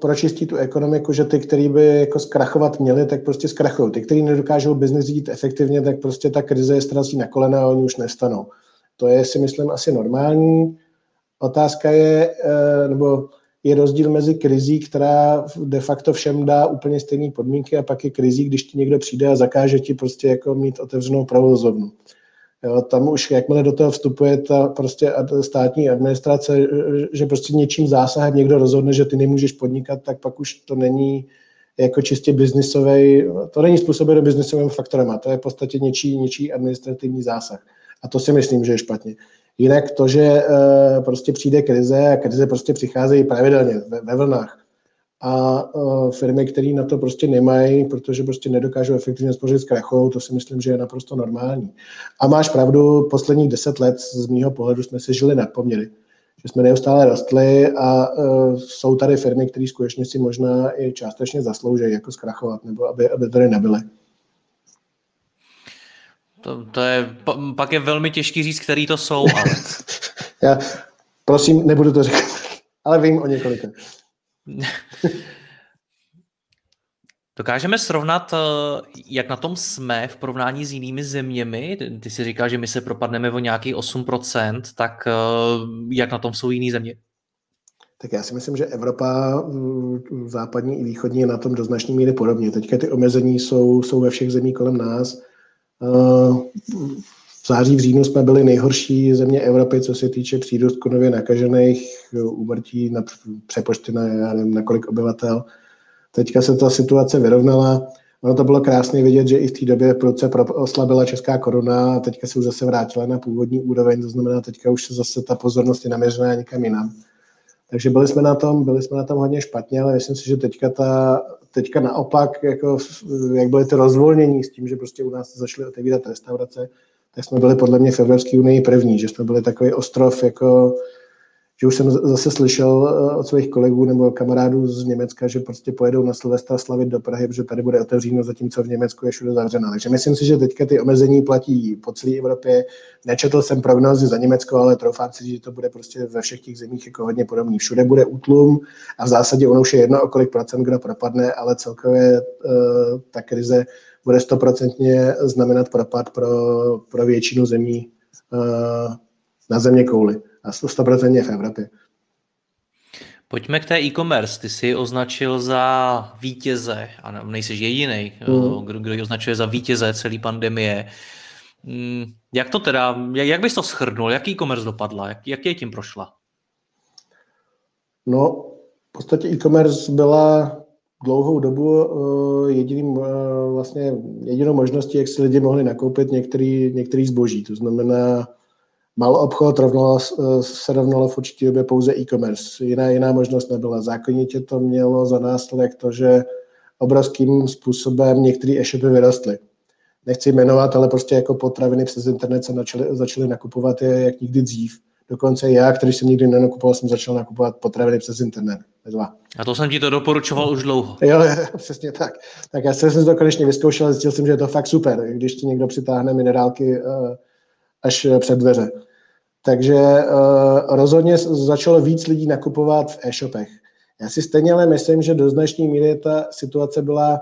pročistí tu ekonomiku, že ty, který by jako zkrachovat měli, tak prostě zkrachují. Ty, kteří nedokážou biznis řídit efektivně, tak prostě ta krize je ztrazí na kolena a oni už nestanou. To je si myslím asi normální. Otázka je, eh, nebo je rozdíl mezi krizí, která de facto všem dá úplně stejné podmínky a pak je krizí, když ti někdo přijde a zakáže ti prostě jako mít otevřenou provozovnu. Jo, tam už jakmile do toho vstupuje ta prostě státní administrace, že prostě něčím zásahem někdo rozhodne, že ty nemůžeš podnikat, tak pak už to není jako čistě biznisový, to není způsobeno biznisovým faktorem, a to je v podstatě něčí, něčí administrativní zásah. A to si myslím, že je špatně. Jinak to, že uh, prostě přijde krize a krize prostě přicházejí pravidelně ve, ve vlnách a uh, firmy, které na to prostě nemají, protože prostě nedokážou efektivně spořit s krachou, to si myslím, že je naprosto normální. A máš pravdu, posledních deset let z mýho pohledu jsme si žili nad poměry. Že jsme neustále rostli a uh, jsou tady firmy, které skutečně si možná i částečně zaslouží jako zkrachovat, nebo aby, aby tady nebyly. To, to je, pak je velmi těžký říct, který to jsou, ale... Já prosím, nebudu to říkat, ale vím o několika. Dokážeme srovnat, eh, jak na tom jsme v porovnání s jinými zeměmi? Ty si říkal, že my se propadneme o nějakých 8%, tak eh, jak na tom jsou jiné země? Tak já si myslím, že Evropa západní i východní je na tom do značné míry podobně. Teďka ty omezení jsou, jsou ve všech zemích kolem nás. V září, v říjnu jsme byli nejhorší země Evropy, co se týče přírůstku nově nakažených, úmrtí na přepočty na, já nevím, na kolik obyvatel. Teďka se ta situace vyrovnala. Ono to bylo krásně vidět, že i v té době proce oslabila česká koruna a teďka se už zase vrátila na původní úroveň, to znamená, teďka už se zase ta pozornost je naměřená někam jinam. Takže byli jsme na tom, byli jsme na tom hodně špatně, ale myslím si, že teďka ta teďka naopak, jako, jak byly ty rozvolnění s tím, že prostě u nás začaly otevírat restaurace, tak jsme byli podle mě v Evropské unii první, že jsme byli takový ostrov jako že už jsem zase slyšel eh, od svých kolegů nebo kamarádů z Německa, že prostě pojedou na Silvestra slavit do Prahy, protože tady bude otevřeno, zatímco v Německu je všude zavřeno. Takže myslím si, že teďka ty omezení platí po celé Evropě. Nečetl jsem prognózy za Německo, ale troufám si, že to bude prostě ve všech těch zemích jako hodně podobný. Všude bude útlum a v zásadě ono už je jedno, o kolik procent kdo propadne, ale celkově uh, ta krize bude stoprocentně znamenat propad pro, pro většinu zemí uh, na země kouli a 100% v Evropě. Pojďme k té e-commerce. Ty jsi označil za vítěze, a nejsi jediný, mm. kdo, kdo ji označuje za vítěze celé pandemie. Mm, jak to teda, jak bys to schrnul? Jak e-commerce dopadla? Jak, jak je tím prošla? No, v podstatě e-commerce byla dlouhou dobu uh, jediným, uh, vlastně jedinou možností, jak si lidi mohli nakoupit některý, některý zboží. To znamená, Mal obchod rovnalo, se rovnalo v určitě době pouze e-commerce. Jiná, jiná možnost nebyla. Zákonitě to mělo za následek to, že obrovským způsobem některé e-shopy vyrostly. Nechci jmenovat, ale prostě jako potraviny přes internet se začaly, začaly nakupovat je jak nikdy dřív. Dokonce já, který jsem nikdy nenakupoval, jsem začal nakupovat potraviny přes internet. Dva. A to jsem ti to doporučoval už dlouho. Jo, přesně tak. Tak já jsem to konečně vyzkoušel a zjistil jsem, že je to fakt super, když ti někdo přitáhne minerálky uh, až před dveře. Takže uh, rozhodně začalo víc lidí nakupovat v e-shopech. Já si stejně ale myslím, že do značné míry ta situace byla,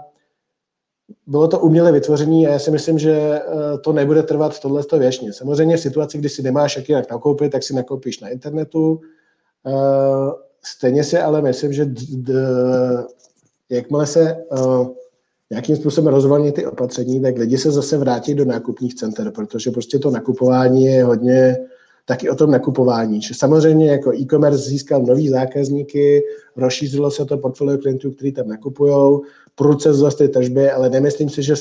bylo to uměle vytvoření a já si myslím, že uh, to nebude trvat tohle věčně. Samozřejmě v situaci, kdy si nemáš jak jinak nakoupit, tak si nakoupíš na internetu. Stejně si ale myslím, že d- d- jakmile se uh, nějakým způsobem rozvolní ty opatření, tak lidi se zase vrátí do nákupních center, protože prostě to nakupování je hodně taky o tom nakupování. Že samozřejmě jako e-commerce získal nový zákazníky, rozšířilo se to portfolio klientů, kteří tam nakupují, prudce vzrostly tržby, ale nemyslím si, že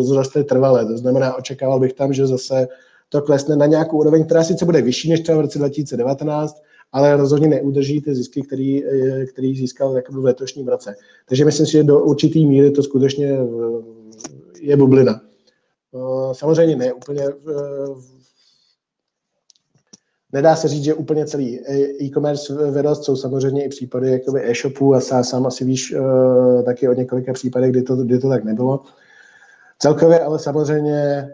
vzrostly trvalé. To znamená, očekával bych tam, že zase to klesne na nějakou úroveň, která sice bude vyšší než třeba v roce 2019, ale rozhodně neudrží ty zisky, který, eh, který získal v letošním roce. Takže myslím si, že do určitý míry to skutečně eh, je bublina. Eh, samozřejmě ne úplně Nedá se říct, že úplně celý e-commerce vyrost, jsou samozřejmě i případy jakoby e-shopů a sám asi víš taky o několika případech, kdy to, kdy to tak nebylo. Celkově ale samozřejmě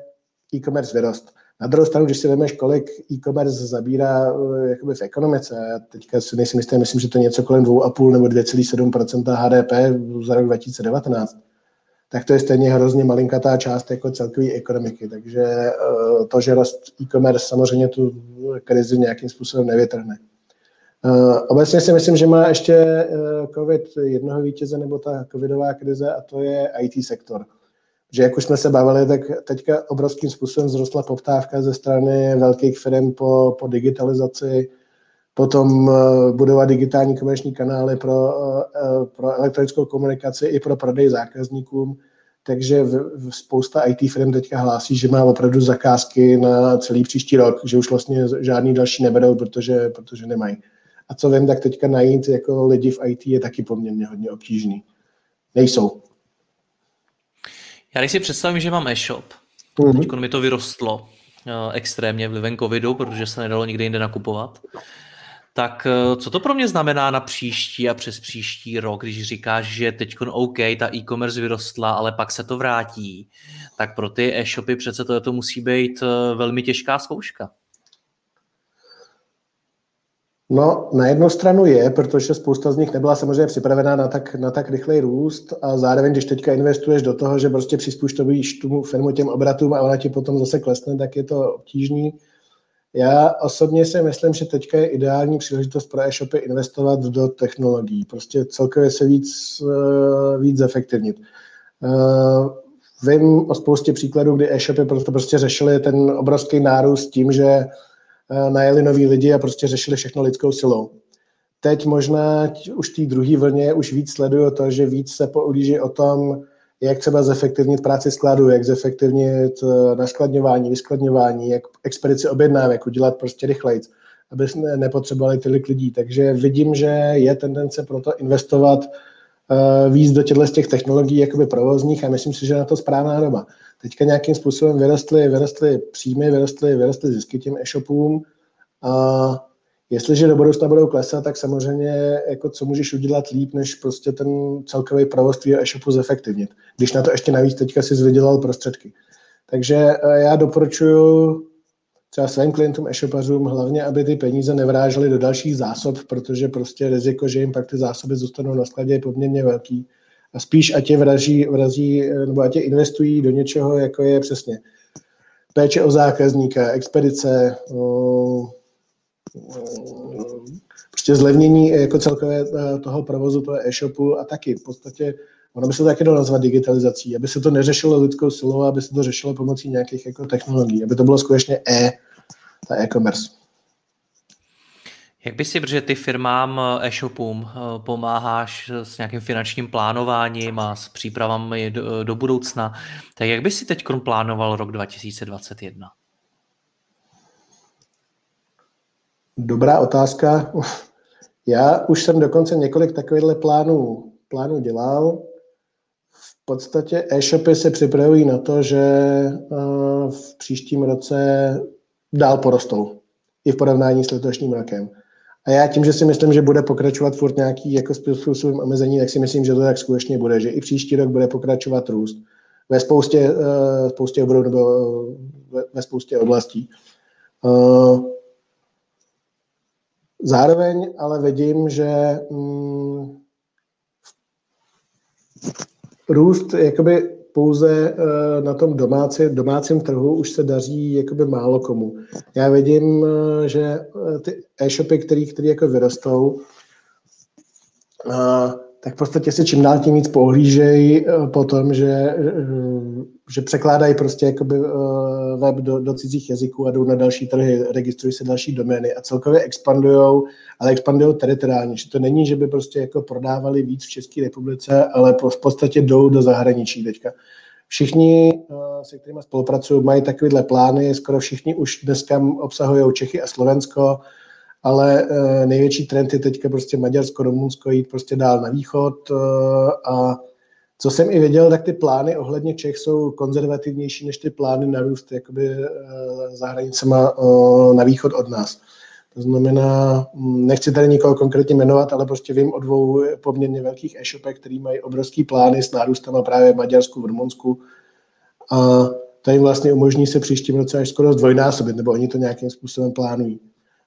e-commerce vyrost. Na druhou stranu, když si vezmeš, kolik e-commerce zabírá jakoby v ekonomice, teďka si nejsem jistý, myslím, že to je něco kolem 2,5 nebo 2,7% HDP za rok 2019, tak to je stejně hrozně malinkatá část jako celkové ekonomiky. Takže eh, to, že rost e-commerce samozřejmě tu krizi nějakým způsobem nevytrhne. Eh, obecně si myslím, že má ještě eh, COVID jednoho vítěze nebo ta covidová krize a to je IT sektor. Že jak už jsme se bavili, tak teďka obrovským způsobem vzrostla poptávka ze strany velkých firm po, po digitalizaci, potom eh, budovat digitální komerční kanály pro, eh, pro elektronickou komunikaci i pro prodej zákazníkům. Takže spousta IT firm teďka hlásí, že má opravdu zakázky na celý příští rok, že už vlastně žádný další neberou, protože, protože nemají. A co vím, tak teďka najít jako lidi v IT je taky poměrně hodně obtížný. Nejsou. Já když si představím, že mám e-shop, mm-hmm. teď mi to vyrostlo uh, extrémně vlivem covidu, protože se nedalo nikde jinde nakupovat, tak uh, co to pro mě znamená na příští a přes příští rok, když říkáš, že teď OK, ta e-commerce vyrostla, ale pak se to vrátí, tak pro ty e-shopy přece to, to musí být uh, velmi těžká zkouška. No, na jednu stranu je, protože spousta z nich nebyla samozřejmě připravená na tak, na tak rychlej růst a zároveň, když teďka investuješ do toho, že prostě přizpůsobíš tomu firmu těm obratům a ona ti potom zase klesne, tak je to obtížný. Já osobně si myslím, že teďka je ideální příležitost pro e-shopy investovat do technologií, prostě celkově se víc, eh, víc zefektivnit. Eh, vím o spoustě příkladů, kdy e-shopy prostě, řešili ten obrovský nárůst tím, že najeli noví lidi a prostě řešili všechno lidskou silou. Teď možná už té druhé vlně už víc sleduju to, že víc se poulíží o tom, jak třeba zefektivnit práci skladu, jak zefektivnit eh, naskladňování, vyskladňování, jak expedici objednávek udělat prostě rychleji, aby nepotřebovali tolik lidí. Takže vidím, že je tendence pro to investovat víc do těchto těch technologií jakoby provozních a myslím si, že na to správná doba teďka nějakým způsobem vyrostly, vyrostly příjmy, vyrostly, vyrostly zisky těm e-shopům a jestliže do budoucna budou klesat, tak samozřejmě jako co můžeš udělat líp, než prostě ten celkový provoz tvýho e-shopu zefektivnit. Když na to ještě navíc teďka si vydělal prostředky. Takže eh, já doporučuji třeba svým klientům e-shopařům hlavně, aby ty peníze nevrážely do dalších zásob, protože prostě riziko, že jim pak ty zásoby zůstanou na skladě, je poměrně velký. A spíš ať je vrazí, vrazí nebo ať je investují do něčeho, jako je přesně péče o zákazníka, expedice, prostě zlevnění jako celkové e, toho provozu, toho e-shopu a taky v podstatě ono by se to taky dalo nazvat digitalizací, aby se to neřešilo lidskou silou, aby se to řešilo pomocí nějakých jako technologií, aby to bylo skutečně e, ta e-commerce. Jak by si, protože ty firmám eh, e-shopům eh, pomáháš s nějakým finančním plánováním a s přípravami do, do budoucna, tak jak by si teď plánoval rok 2021? Dobrá otázka. Já už jsem dokonce několik takovýchhle plánů, plánů dělal. Podstatě e-shopy se připravují na to, že eh, v příštím roce dál porostou i v porovnání s letošním rokem. A já tím, že si myslím, že bude pokračovat furt nějaký jako způsobem omezení, tak si myslím, že to tak skutečně bude, že i příští rok bude pokračovat růst ve spoustě, uh, spoustě oborů nebo ve, ve spoustě oblastí. Zároveň ale vidím, že um, růst jakoby pouze eh, na tom domácí, domácím trhu už se daří jakoby málo komu. Já vidím, eh, že eh, ty e-shopy, které který jako vyrostou, tak v podstatě si čím dál tím víc pohlížejí po tom, že, že překládají prostě jakoby web do, do cizích jazyků a jdou na další trhy, registrují se další domény a celkově expandují, ale expandují teritoriálně. Že to není, že by prostě jako prodávali víc v České republice, ale v podstatě jdou do zahraničí teďka. Všichni, se kterými spolupracují, mají takovéhle plány, skoro všichni už dneska obsahují Čechy a Slovensko, ale největší trend je teďka prostě Maďarsko, Rumunsko, jít prostě dál na východ a co jsem i viděl, tak ty plány ohledně Čech jsou konzervativnější než ty plány na růst jakoby, eh, za hranicema eh, na východ od nás. To znamená, hm, nechci tady nikoho konkrétně jmenovat, ale prostě vím o dvou poměrně velkých e-shopech, který mají obrovský plány s nárůstem právě v Maďarsku, v Rumunsku. A to jim vlastně umožní se příštím roce až skoro zdvojnásobit, nebo oni to nějakým způsobem plánují.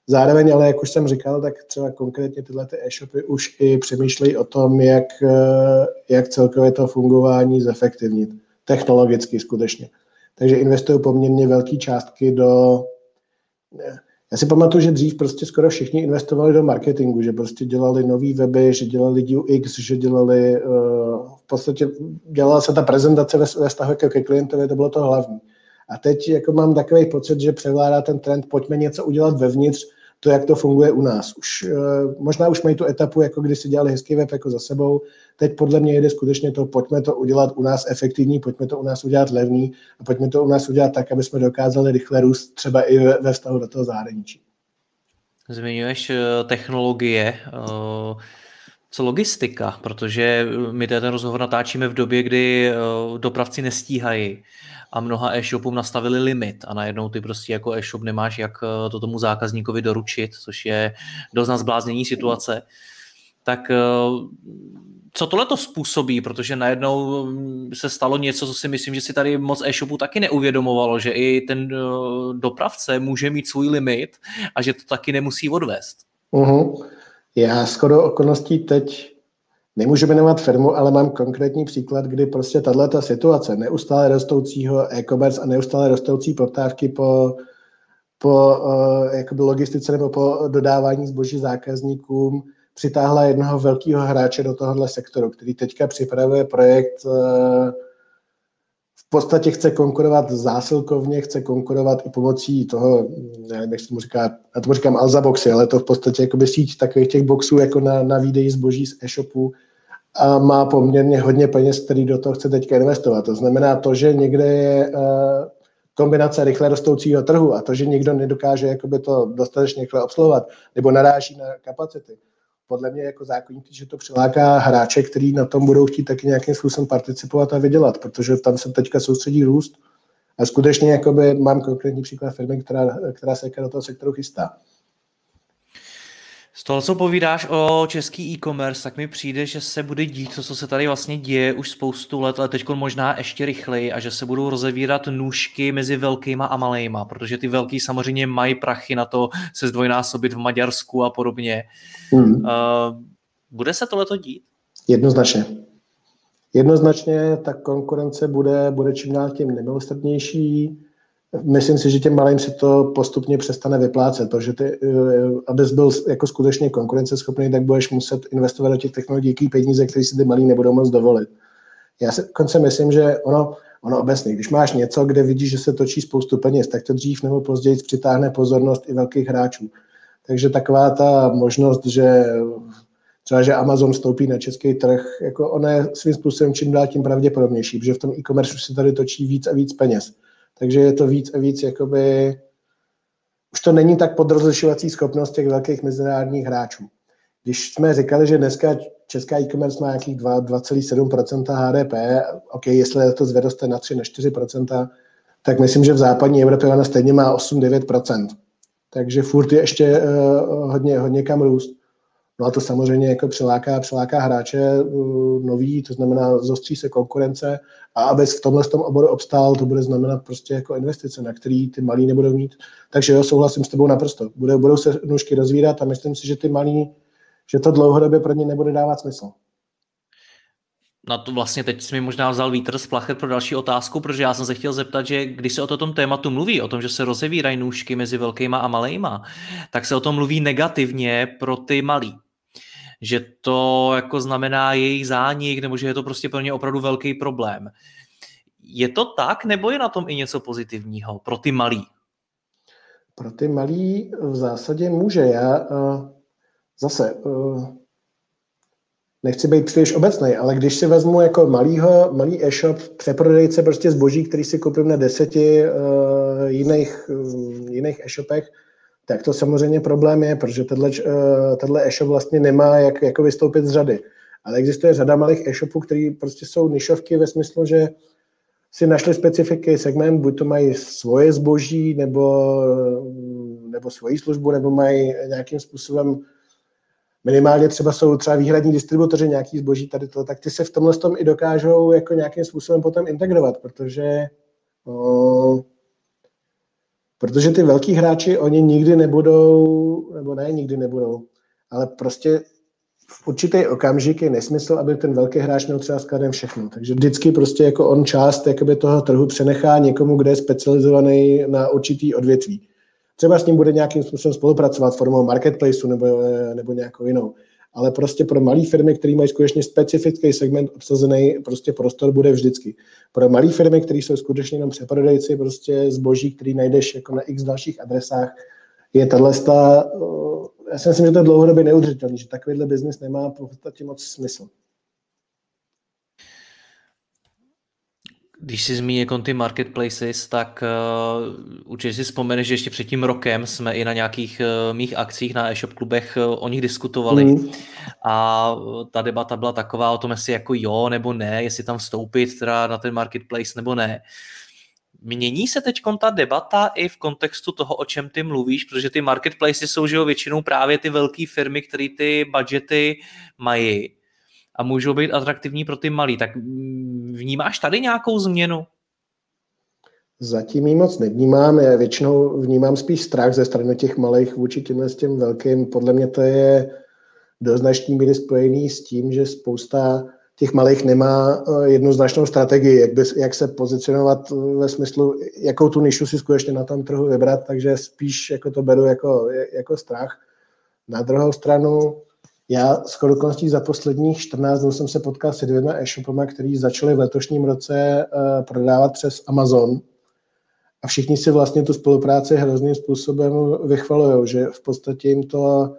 Zároveň ale, jak už jsem říkal, tak třeba konkrétně tyhle ty e-shopy už i přemýšlejí o tom, jak, eh, jak celkově to fungování zefektivnit. Technologicky skutečně. Takže investují poměrně velké částky do... Já si pamatuju, že dřív prostě skoro všichni investovali do marketingu, že prostě dělali nový weby, že dělali UX, že dělali... Uh, v podstatě dělala se ta prezentace ve, ve vztahu ke klientovi, to bylo to hlavní. A teď jako mám takový pocit, že převládá ten trend, pojďme něco udělat vevnitř, to, jak to funguje u nás. Už, uh, možná už mají tu etapu, jako když si dělali hezký web jako za sebou. Teď podle mě jde skutečně to, pojďme to udělat u nás efektivní, pojďme to u nás udělat levný a pojďme to u nás udělat tak, aby jsme dokázali rychle růst třeba i ve, vztahu do toho zahraničí. Zmiňuješ uh, technologie. Co logistika, protože my ten rozhovor natáčíme v době, kdy dopravci nestíhají a mnoha e-shopům nastavili limit a najednou ty prostě jako e-shop nemáš, jak eh, to tomu zákazníkovi doručit, což je dost na zbláznění situace. Tak eh, co tohle to způsobí, protože najednou mm, se stalo něco, co si myslím, že si tady moc e-shopu taky neuvědomovalo, že i ten eh, dopravce může mít svůj limit a že to taky nemusí odvést. Uh-huh. Já skoro okolností teď Nemůžu jmenovat firmu, ale mám konkrétní příklad, kdy prostě tato situace neustále rostoucího e-commerce a neustále rostoucí poptávky po, po uh, jakoby logistice nebo po dodávání zboží zákazníkům přitáhla jednoho velkého hráče do tohohle sektoru, který teďka připravuje projekt uh, podstatě chce konkurovat zásilkovně, chce konkurovat i pomocí toho, nevím, jak se tomu říká, já tomu říkám Alza boxy, ale to v podstatě jakoby síť takových těch boxů jako na, na výdeji zboží z e-shopu a má poměrně hodně peněz, který do toho chce teďka investovat. To znamená to, že někde je uh, kombinace rychle rostoucího trhu a to, že někdo nedokáže jakoby to dostatečně rychle obsluhovat nebo naráží na kapacity, podle mě jako zákonník, že to přiláká hráče, který na tom budou chtít taky nějakým způsobem participovat a vydělat, protože tam se teďka soustředí růst. A skutečně jakoby mám konkrétní příklad firmy, která, která se do toho sektoru chystá. Z toho, co povídáš o český e-commerce, tak mi přijde, že se bude dít to, co se tady vlastně děje už spoustu let, ale teď možná ještě rychleji a že se budou rozevírat nůžky mezi velkýma a malejma, protože ty velký samozřejmě mají prachy na to se zdvojnásobit v Maďarsku a podobně. Hmm. Uh, bude se tohleto dít? Jednoznačně. Jednoznačně ta konkurence bude, bude čím dál tím nemilosrdnější myslím si, že těm malým se to postupně přestane vyplácet, protože ty, eh, abys byl jako skutečně konkurenceschopný, tak budeš muset investovat do těch technologií peníze, které si ty malí nebudou moc dovolit. Já si konce myslím, že ono, ono obecně, když máš něco, kde vidíš, že se točí spoustu peněz, tak to dřív nebo později přitáhne pozornost i velkých hráčů. Takže taková ta možnost, že třeba, že Amazon vstoupí na český trh, jako ono je svým způsobem čím dál tím pravděpodobnější, protože v tom e-commerce se tady točí víc a víc peněz. Takže je to víc a víc, jakoby, už to není tak podrozlišovací schopnost těch velkých mezinárodních hráčů. Když jsme říkali, že dneska česká e-commerce má nějakých 2,7% HDP, OK, jestli to zvedoste na 3, na 4%, tak myslím, že v západní Evropě ona stejně má 8-9%. Takže furt je ještě uh, hodně, hodně kam růst. No a to samozřejmě jako přiláká, přiláká hráče uh, nový, to znamená zostří se konkurence a aby v tomhle tom oboru obstál, to bude znamenat prostě jako investice, na který ty malí nebudou mít. Takže jo, souhlasím s tebou naprosto. Bude, budou se nůžky rozvírat a myslím si, že ty malí, že to dlouhodobě pro ně nebude dávat smysl. Na to vlastně teď jsi mi možná vzal vítr z plachet pro další otázku, protože já jsem se chtěl zeptat, že když se o tom tématu mluví, o tom, že se rozevírají nůžky mezi velkýma a malejma, tak se o tom mluví negativně pro ty malí že to jako znamená jejich zánik, nebo že je to prostě pro ně opravdu velký problém. Je to tak, nebo je na tom i něco pozitivního pro ty malí? Pro ty malí v zásadě může. Já uh, zase uh, nechci být příliš obecný, ale když si vezmu jako malýho, malý e-shop, přeprodejce prostě zboží, který si koupím na deseti uh, jiných, uh, jiných e-shopech, tak to samozřejmě problém je, protože tenhle, eh, tenhle e-shop vlastně nemá jak jako vystoupit z řady. Ale existuje řada malých e-shopů, které prostě jsou nišovky ve smyslu, že si našli specifický segment, buď to mají svoje zboží, nebo, nebo svoji službu, nebo mají nějakým způsobem minimálně třeba jsou třeba výhradní distributoři nějaký zboží tady to, tak ty se v tomhle tom i dokážou jako nějakým způsobem potom integrovat, protože O, protože ty velký hráči, oni nikdy nebudou, nebo ne, nikdy nebudou, ale prostě v určitý okamžik je nesmysl, aby ten velký hráč měl třeba skladem všechno. Takže vždycky prostě jako on část jakoby toho trhu přenechá někomu, kde je specializovaný na určitý odvětví. Třeba s ním bude nějakým způsobem spolupracovat formou marketplaceu nebo, nebo nějakou jinou. Ale prostě pro malé firmy, které mají skutečně specifický segment obsazený, prostě prostor bude vždycky. Pro malé firmy, které jsou skutečně jenom přeprodejci prostě zboží, který najdeš jako na x dalších adresách, je tahle já si myslím, že to je dlouhodobě neudržitelný, že takovýhle biznis nemá v podstatě moc smysl. Když si zmíní jako ty marketplaces, tak uh, určitě si vzpomeneš, že ještě před tím rokem jsme i na nějakých uh, mých akcích na e-shop klubech uh, o nich diskutovali. Mm. A ta debata byla taková o tom, jestli jako jo nebo ne, jestli tam vstoupit teda na ten marketplace nebo ne. Mění se teď ta debata i v kontextu toho, o čem ty mluvíš, protože ty marketplaces jsou že jo, většinou právě ty velké firmy, které ty budgety mají a můžou být atraktivní pro ty malý. Tak vnímáš tady nějakou změnu? Zatím ji moc nevnímám, já většinou vnímám spíš strach ze strany těch malých vůči těmhle s těm velkým. Podle mě to je do značné míry spojený s tím, že spousta těch malých nemá eh, jednoznačnou strategii, jak, bys, jak se pozicionovat ve smyslu, jakou tu nišu si skutečně na tom trhu vybrat, takže spíš jako to beru jako, jako strach. Na druhou stranu, já s okolností za posledních 14 dnů jsem se potkal se dvěma e-shopama, který začali v letošním roce uh, prodávat přes Amazon. A všichni si vlastně tu spolupráci hrozným způsobem vychvalují, že v podstatě jim to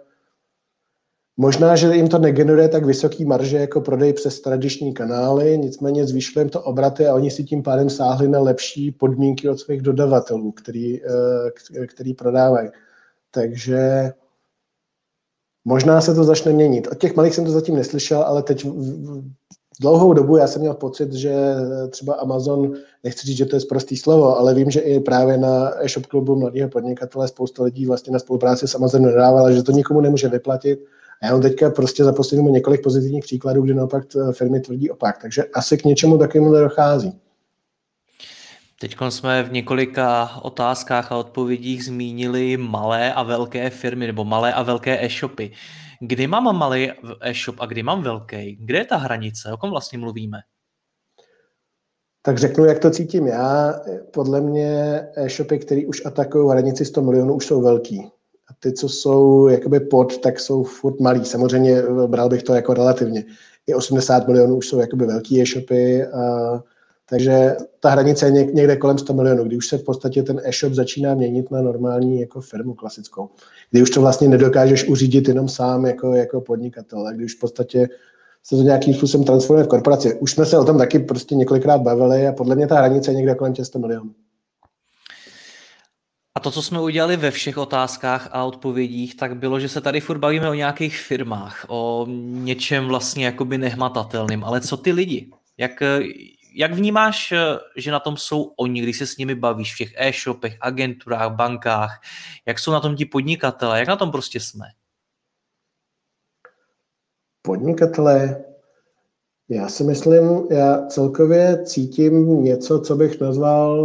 Možná, že jim to negeneruje tak vysoký marže jako prodej přes tradiční kanály, nicméně zvýšilo jim to obraty a oni si tím pádem sáhli na lepší podmínky od svých dodavatelů, který, eh, který prodávají. Takže možná se to začne měnit. Od těch malých jsem to zatím neslyšel, ale teď dlouhou dobu já jsem měl pocit, že třeba Amazon, nechci říct, že to je prostý slovo, ale vím, že i právě na e-shop klubu mladého podnikatele spousta lidí vlastně na spolupráci s Amazonem nedávala, že to nikomu nemůže vyplatit a já mám teďka prostě za poslední několik pozitivních příkladů, kdy naopak firmy tvrdí opak. Takže asi k něčemu takovému dochází. Teď jsme v několika otázkách a odpovědích zmínili malé a velké firmy nebo malé a velké e-shopy. Kdy mám malý e-shop a kdy mám velký? Kde je ta hranice? O kom vlastně mluvíme? Tak řeknu, jak to cítím já. Podle mě e-shopy, které už atakují hranici 100 milionů, už jsou velký. A ty, co jsou jakoby pod, tak jsou furt malý. Samozřejmě bral bych to jako relativně. I 80 milionů už jsou jakoby velký e-shopy, a, takže ta hranice je někde kolem 100 milionů, kdy už se v podstatě ten e-shop začíná měnit na normální jako firmu klasickou. Kdy už to vlastně nedokážeš uřídit jenom sám jako, jako podnikatel, a kdy už v podstatě se to nějakým způsobem transformuje v korporaci. Už jsme se o tom taky prostě několikrát bavili a podle mě ta hranice je někde kolem těch 100 milionů. A to, co jsme udělali ve všech otázkách a odpovědích, tak bylo, že se tady furt bavíme o nějakých firmách, o něčem vlastně jakoby nehmatatelným. Ale co ty lidi? Jak, jak vnímáš, že na tom jsou oni, když se s nimi bavíš v těch e-shopech, agenturách, bankách? Jak jsou na tom ti podnikatelé? Jak na tom prostě jsme? Podnikatelé, já si myslím, já celkově cítím něco, co bych nazval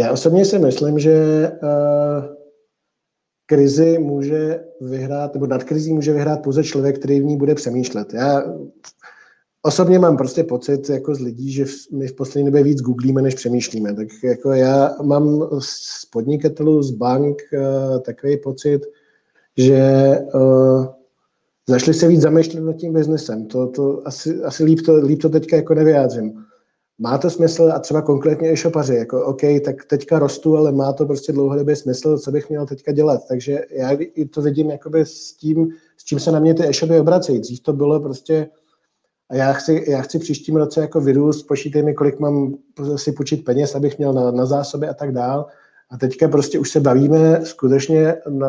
já osobně si myslím, že uh, krizi může vyhrát, nebo nad krizí může vyhrát pouze člověk, který v ní bude přemýšlet. Já osobně mám prostě pocit jako z lidí, že my v poslední době víc googlíme, než přemýšlíme. Tak jako já mám z podnikatelů, z bank uh, takový pocit, že uh, zašli se víc zamýšlet nad tím biznesem. To, to asi, asi líp, to, líp to teďka jako nevyjádřím má to smysl a třeba konkrétně e-shopaři, jako OK, tak teďka rostu, ale má to prostě dlouhodobě smysl, co bych měl teďka dělat. Takže já to vidím jakoby s tím, s čím se na mě ty e-shopy obracejí. Dřív to bylo prostě a já chci, já chci příštím roce jako vyrůst, počítej mi, kolik mám si počít peněz, abych měl na, na zásoby a tak dál. A teďka prostě už se bavíme skutečně na,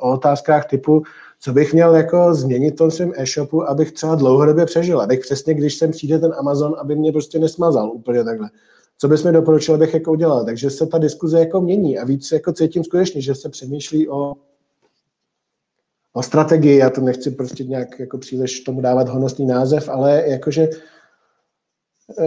o otázkách typu, co bych měl jako změnit v tom svém e-shopu, abych třeba dlouhodobě přežil, abych přesně, když sem přijde ten Amazon, aby mě prostě nesmazal úplně takhle. Co bys mi doporučil, abych jako udělal? Takže se ta diskuze jako mění a víc jako cítím skutečně, že se přemýšlí o, o strategii, já to nechci prostě nějak jako příliš tomu dávat honosný název, ale jakože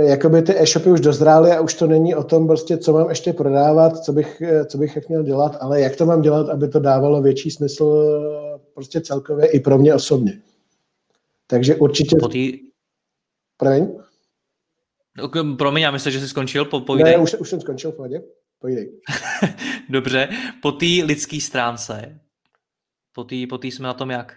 jakoby ty e-shopy už dozrály a už to není o tom prostě, co mám ještě prodávat, co bych, co bych jak měl dělat, ale jak to mám dělat, aby to dávalo větší smysl prostě celkově i pro mě osobně. Takže určitě... Po tý... Promiň? Promiň, já myslím, že jsi skončil, po, povídej. Ne, už, už jsem skončil, pohodě. Povídej. Dobře, po té lidské stránce, po té po jsme na tom jak?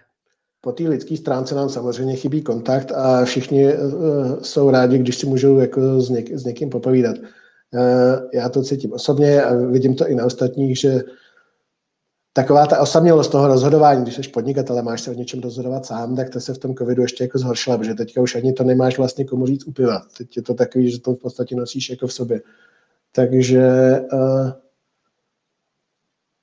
Po té lidské stránce nám samozřejmě chybí kontakt a všichni uh, jsou rádi, když si můžou jako s, něk, s někým popovídat. Uh, já to cítím osobně a vidím to i na ostatních, že taková ta osamělost toho rozhodování, když jsi podnikatel a máš se o něčem rozhodovat sám, tak to se v tom covidu ještě jako zhoršila, protože teďka už ani to nemáš vlastně komu říct upiva. Teď je to takový, že to v podstatě nosíš jako v sobě. Takže uh,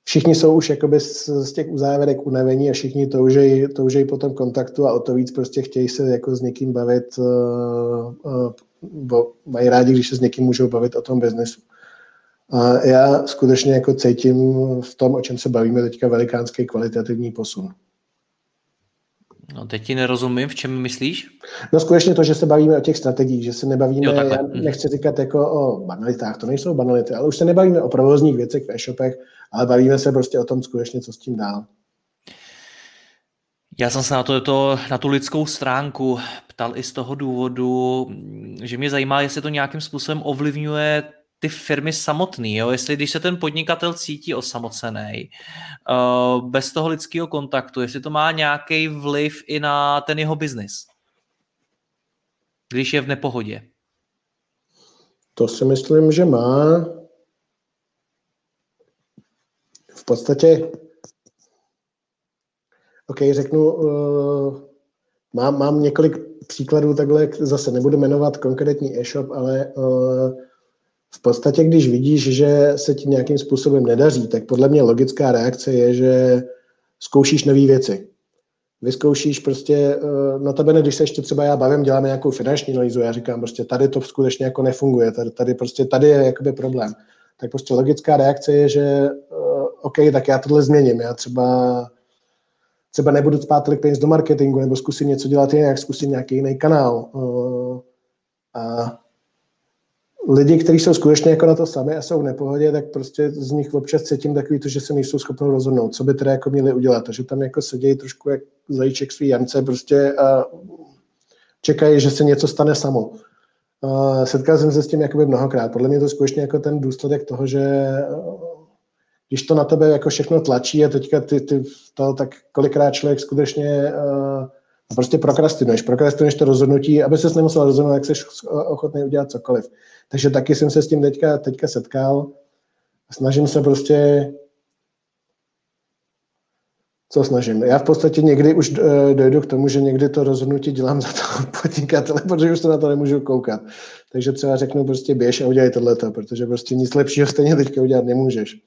všichni jsou už jakoby z, z těch uzávěrek unavení a všichni toužejí, toužejí po tom kontaktu a o to víc prostě chtějí se jako s někým bavit, uh, uh, bo mají rádi, když se s někým můžou bavit o tom biznesu. A já skutečně jako cítím v tom, o čem se bavíme teďka, velikánský kvalitativní posun. No teď ti nerozumím, v čem myslíš? No skutečně to, že se bavíme o těch strategiích, že se nebavíme, jo, já nechci říkat jako o banalitách, to nejsou banality, ale už se nebavíme o provozních věcech v e-shopech, ale bavíme se prostě o tom skutečně, co s tím dál. Já jsem se na, to, to, na tu lidskou stránku ptal i z toho důvodu, že mě zajímá, jestli to nějakým způsobem ovlivňuje ty firmy samotný, jo? jestli když se ten podnikatel cítí osamocený, uh, bez toho lidského kontaktu, jestli to má nějaký vliv i na ten jeho biznis, když je v nepohodě. To si myslím, že má. V podstatě, OK, řeknu, uh, mám, mám několik příkladů takhle, zase nebudu jmenovat konkrétní e-shop, ale uh, v podstatě, když vidíš, že se ti nějakým způsobem nedaří, tak podle mě logická reakce je, že zkoušíš nové věci. Vyzkoušíš prostě, eh, na tebe, když se ještě třeba já bavím, děláme nějakou finanční analýzu, já říkám prostě tady to skutečně jako nefunguje, tady, tady prostě tady je jakoby problém. Tak prostě logická reakce je, že uh, OK, tak já tohle změním, já třeba třeba nebudu spát tolik peněz do marketingu, nebo zkusím něco dělat jinak, zkusím nějaký jiný kanál. Uh, a lidi, kteří jsou skutečně jako na to sami a jsou v nepohodě, tak prostě z nich občas cítím takový to, že se nejsou schopni rozhodnout, co by teda jako měli udělat. Takže tam jako sedějí trošku jak zajíček svý jance prostě a čekají, že se něco stane samo. Setkal jsem se s tím jakoby mnohokrát. Podle mě to skutečně jako ten důsledek toho, že když to na tebe jako všechno tlačí a teďka ty, ty to, tak kolikrát člověk skutečně uh, prostě prokrastinuješ. Prokrastinuješ to rozhodnutí, aby ses nemusel rozhodnout, jak jsi ochotný udělat cokoliv. Takže taky jsem se s tím teďka, teďka setkal. Snažím se prostě co snažím. Já v podstatě někdy už eh, dojdu k tomu, že někdy to rozhodnutí dělám za to podnikatele, protože už se na to nemůžu koukat. Takže třeba řeknu prostě běž a udělej tohleto, protože prostě nic lepšího stejně teďka udělat nemůžeš.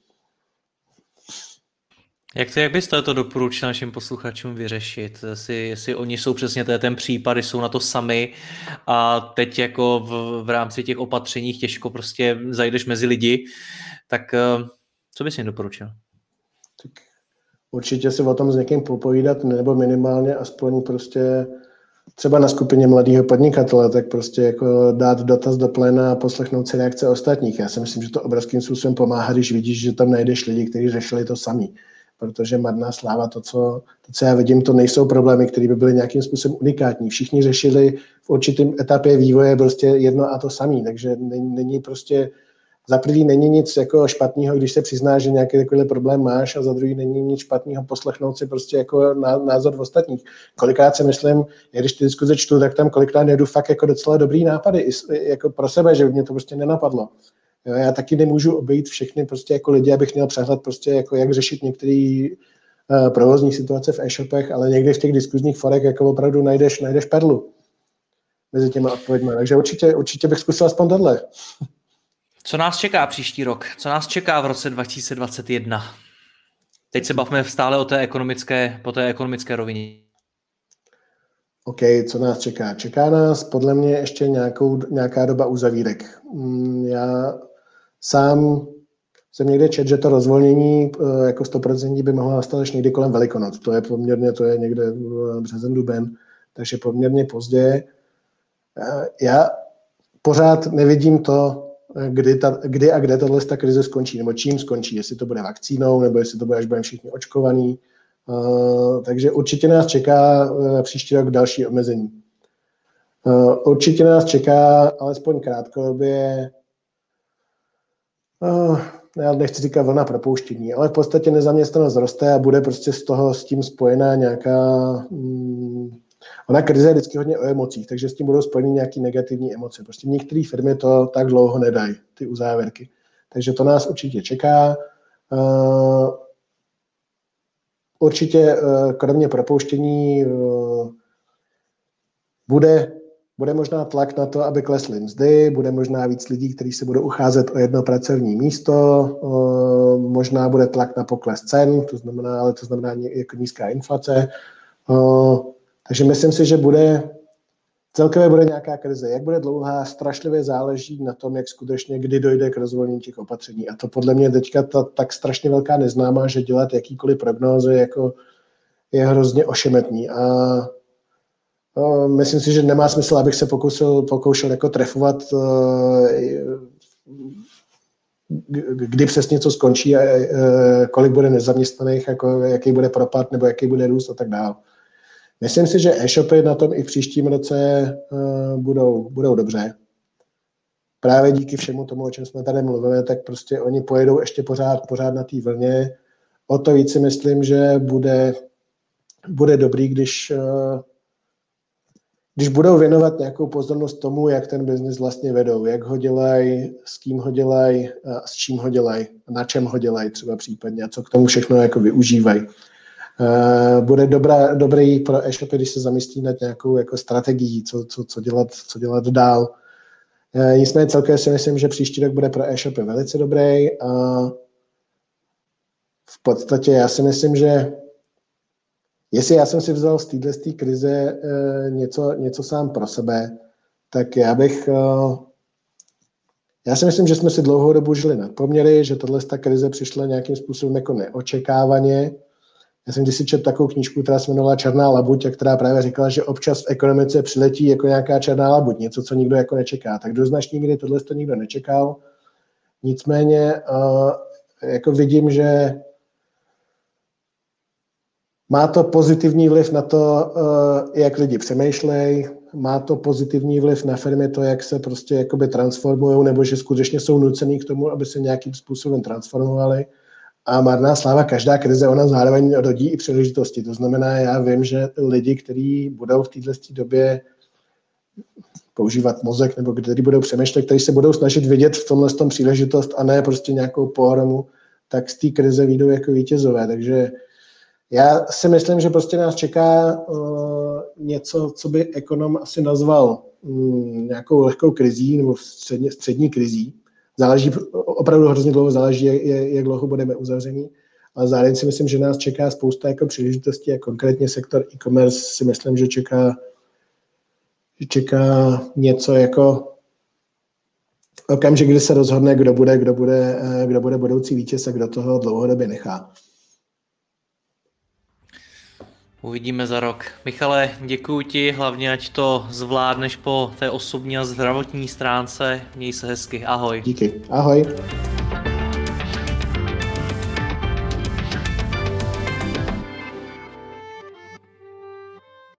Jak, to, jak byste to doporučil našim posluchačům vyřešit? Jestli, jestli oni jsou přesně ten případ, jsou na to sami a teď jako v, v rámci těch opatření těžko prostě zajdeš mezi lidi, tak eh, co bys jim doporučil? Tak určitě si o tom s někým popovídat, nebo minimálně aspoň prostě třeba na skupině mladého podnikatele, tak prostě jako dát dotaz do pléna a poslechnout si reakce ostatních. Já si myslím, že to obrovským způsobem pomáhá, když vidíš, že tam najdeš lidi, kteří řešili to sami protože marná sláva, to co, to, co já vidím, to nejsou problémy, které by byly nějakým způsobem unikátní. Všichni řešili v určitém etapě vývoje prostě jedno a to samé, takže není, není prostě za prvý není nic jako špatného, když se přiznáš, že nějaký takový problém máš a za druhý není nic špatného poslechnout si prostě jako názor v ostatních. Kolikrát si myslím, když ty diskuze čtu, tak tam kolikrát nejdu fakt jako docela dobrý nápady, jako pro sebe, že mě to prostě nenapadlo. Jo, já taky nemůžu obejít všechny prostě jako lidi, abych měl přehled prostě jako jak řešit některé uh, provozní situace v e-shopech, ale někdy v těch diskuzních forech jako opravdu najdeš, najdeš perlu mezi těma odpověďmi. Takže určitě, určitě bych zkusil aspoň tohle. Co nás čeká příští rok? Co nás čeká v roce 2021? Teď se bavíme stále o té ekonomické, po té ekonomické rovině. OK, co nás čeká? Čeká nás podle mě ještě nějakou, nějaká doba uzavírek. Mm, já Sám jsem někde čet, že to rozvolnění eh, jako 100% by mohlo nastat až někdy kolem Velikonoc. To je poměrně, to je někde březen, duben, takže poměrně pozdě. Eh, já pořád nevidím to, kdy, ta, kdy a kde tahle ta krize skončí, nebo čím skončí, jestli to bude vakcínou, nebo jestli to bude, až budeme všichni očkovaný. Uh, takže určitě nás čeká příští rok další omezení. Určitě nás čeká alespoň krátkodobě uh, já nechci říkat vlna propouštění, ale v podstatě nezaměstnanost roste a bude prostě z toho s tím spojená nějaká... Um, ona krize je vždycky hodně o emocích, takže s tím budou spojeny nějaké negativní emoce. Prostě některé firmy to tak dlouho nedají, ty uzávěrky. Takže to nás určitě čeká. Uh, určitě uh, kromě propouštění uh, bude bude možná tlak na to, aby klesly mzdy, bude možná víc lidí, kteří se budou ucházet o jedno pracovní místo, možná bude tlak na pokles cen, to znamená, ale to znamená jako nízká inflace. Takže myslím si, že bude celkově bude nějaká krize. Jak bude dlouhá, strašlivě záleží na tom, jak skutečně kdy dojde k rozvolnění těch opatření. A to podle mě teďka ta tak strašně velká neznámá, že dělat jakýkoliv prognózy jako je hrozně ošemetný. A myslím si, že nemá smysl, abych se pokusil, pokoušel jako trefovat, eh, kdy přesně co skončí eh, kolik bude nezaměstnaných, jako jaký bude propad nebo jaký bude růst a tak dále. Myslím si, že e-shopy na tom i v příštím roce eh, budou, budou dobře. Právě díky všemu tomu, o čem jsme tady mluvili, tak prostě oni pojedou ještě pořád, pořád na té vlně. O to víc si myslím, že bude, bude dobrý, když když budou věnovat nějakou pozornost tomu, jak ten biznis vlastně vedou, jak ho dělají, s kým ho dělají, s čím ho dělají, na čem ho dělají třeba případně a co k tomu všechno jako využívají. Bude dobrá, dobrý pro e-shopy, když se zamyslí nad nějakou jako strategií, co, co, co, dělat, co dělat dál. Nicméně celkově si myslím, že příští rok bude pro e-shopy velice dobrý a v podstatě já si myslím, že Jestli já jsem si vzal z této krize e, něco, něco sám pro sebe, tak já bych... E, já si myslím, že jsme si dlouhou dobu žili nad poměry, že tahle krize přišla nějakým způsobem jako neočekávaně. Já jsem když si četl takovou knížku, která se jmenovala Černá labuť, a která právě říkala, že občas v ekonomice přiletí jako nějaká černá labuť, něco, co nikdo jako nečeká. Tak do značný míry tohle to nikdo nečekal. Nicméně uh, jako vidím, že má to pozitivní vliv na to, eh, jak lidi přemýšlejí, má to pozitivní vliv na firmy, to, jak se prostě jakoby transformují, nebo že skutečně jsou nucený k tomu, aby se nějakým způsobem transformovali. A marná sláva, každá krize, ona zároveň rodí i příležitosti. To znamená, já vím, že lidi, kteří budou v této době používat mozek, nebo kteří budou přemýšlet, kteří se budou snažit vidět v tomhle tom příležitost a ne prostě nějakou pohromu, tak z té krize výjdou jako vítězové. Takže já si myslím, že prostě nás čeká uh, něco, co by ekonom asi nazval um, nějakou lehkou krizí nebo středně, střední krizí. Záleží, opravdu hrozně dlouho záleží, jak, jak dlouho budeme uzavření, ale zároveň si myslím, že nás čeká spousta jako příležitostí a konkrétně sektor e-commerce si myslím, že čeká, že čeká něco jako okamžik, kdy se rozhodne, kdo bude, kdo bude, eh, kdo bude budoucí vítěz a kdo toho dlouhodobě nechá. Uvidíme za rok. Michale, děkuji ti, hlavně ať to zvládneš po té osobní a zdravotní stránce. Měj se hezky, ahoj. Díky, ahoj.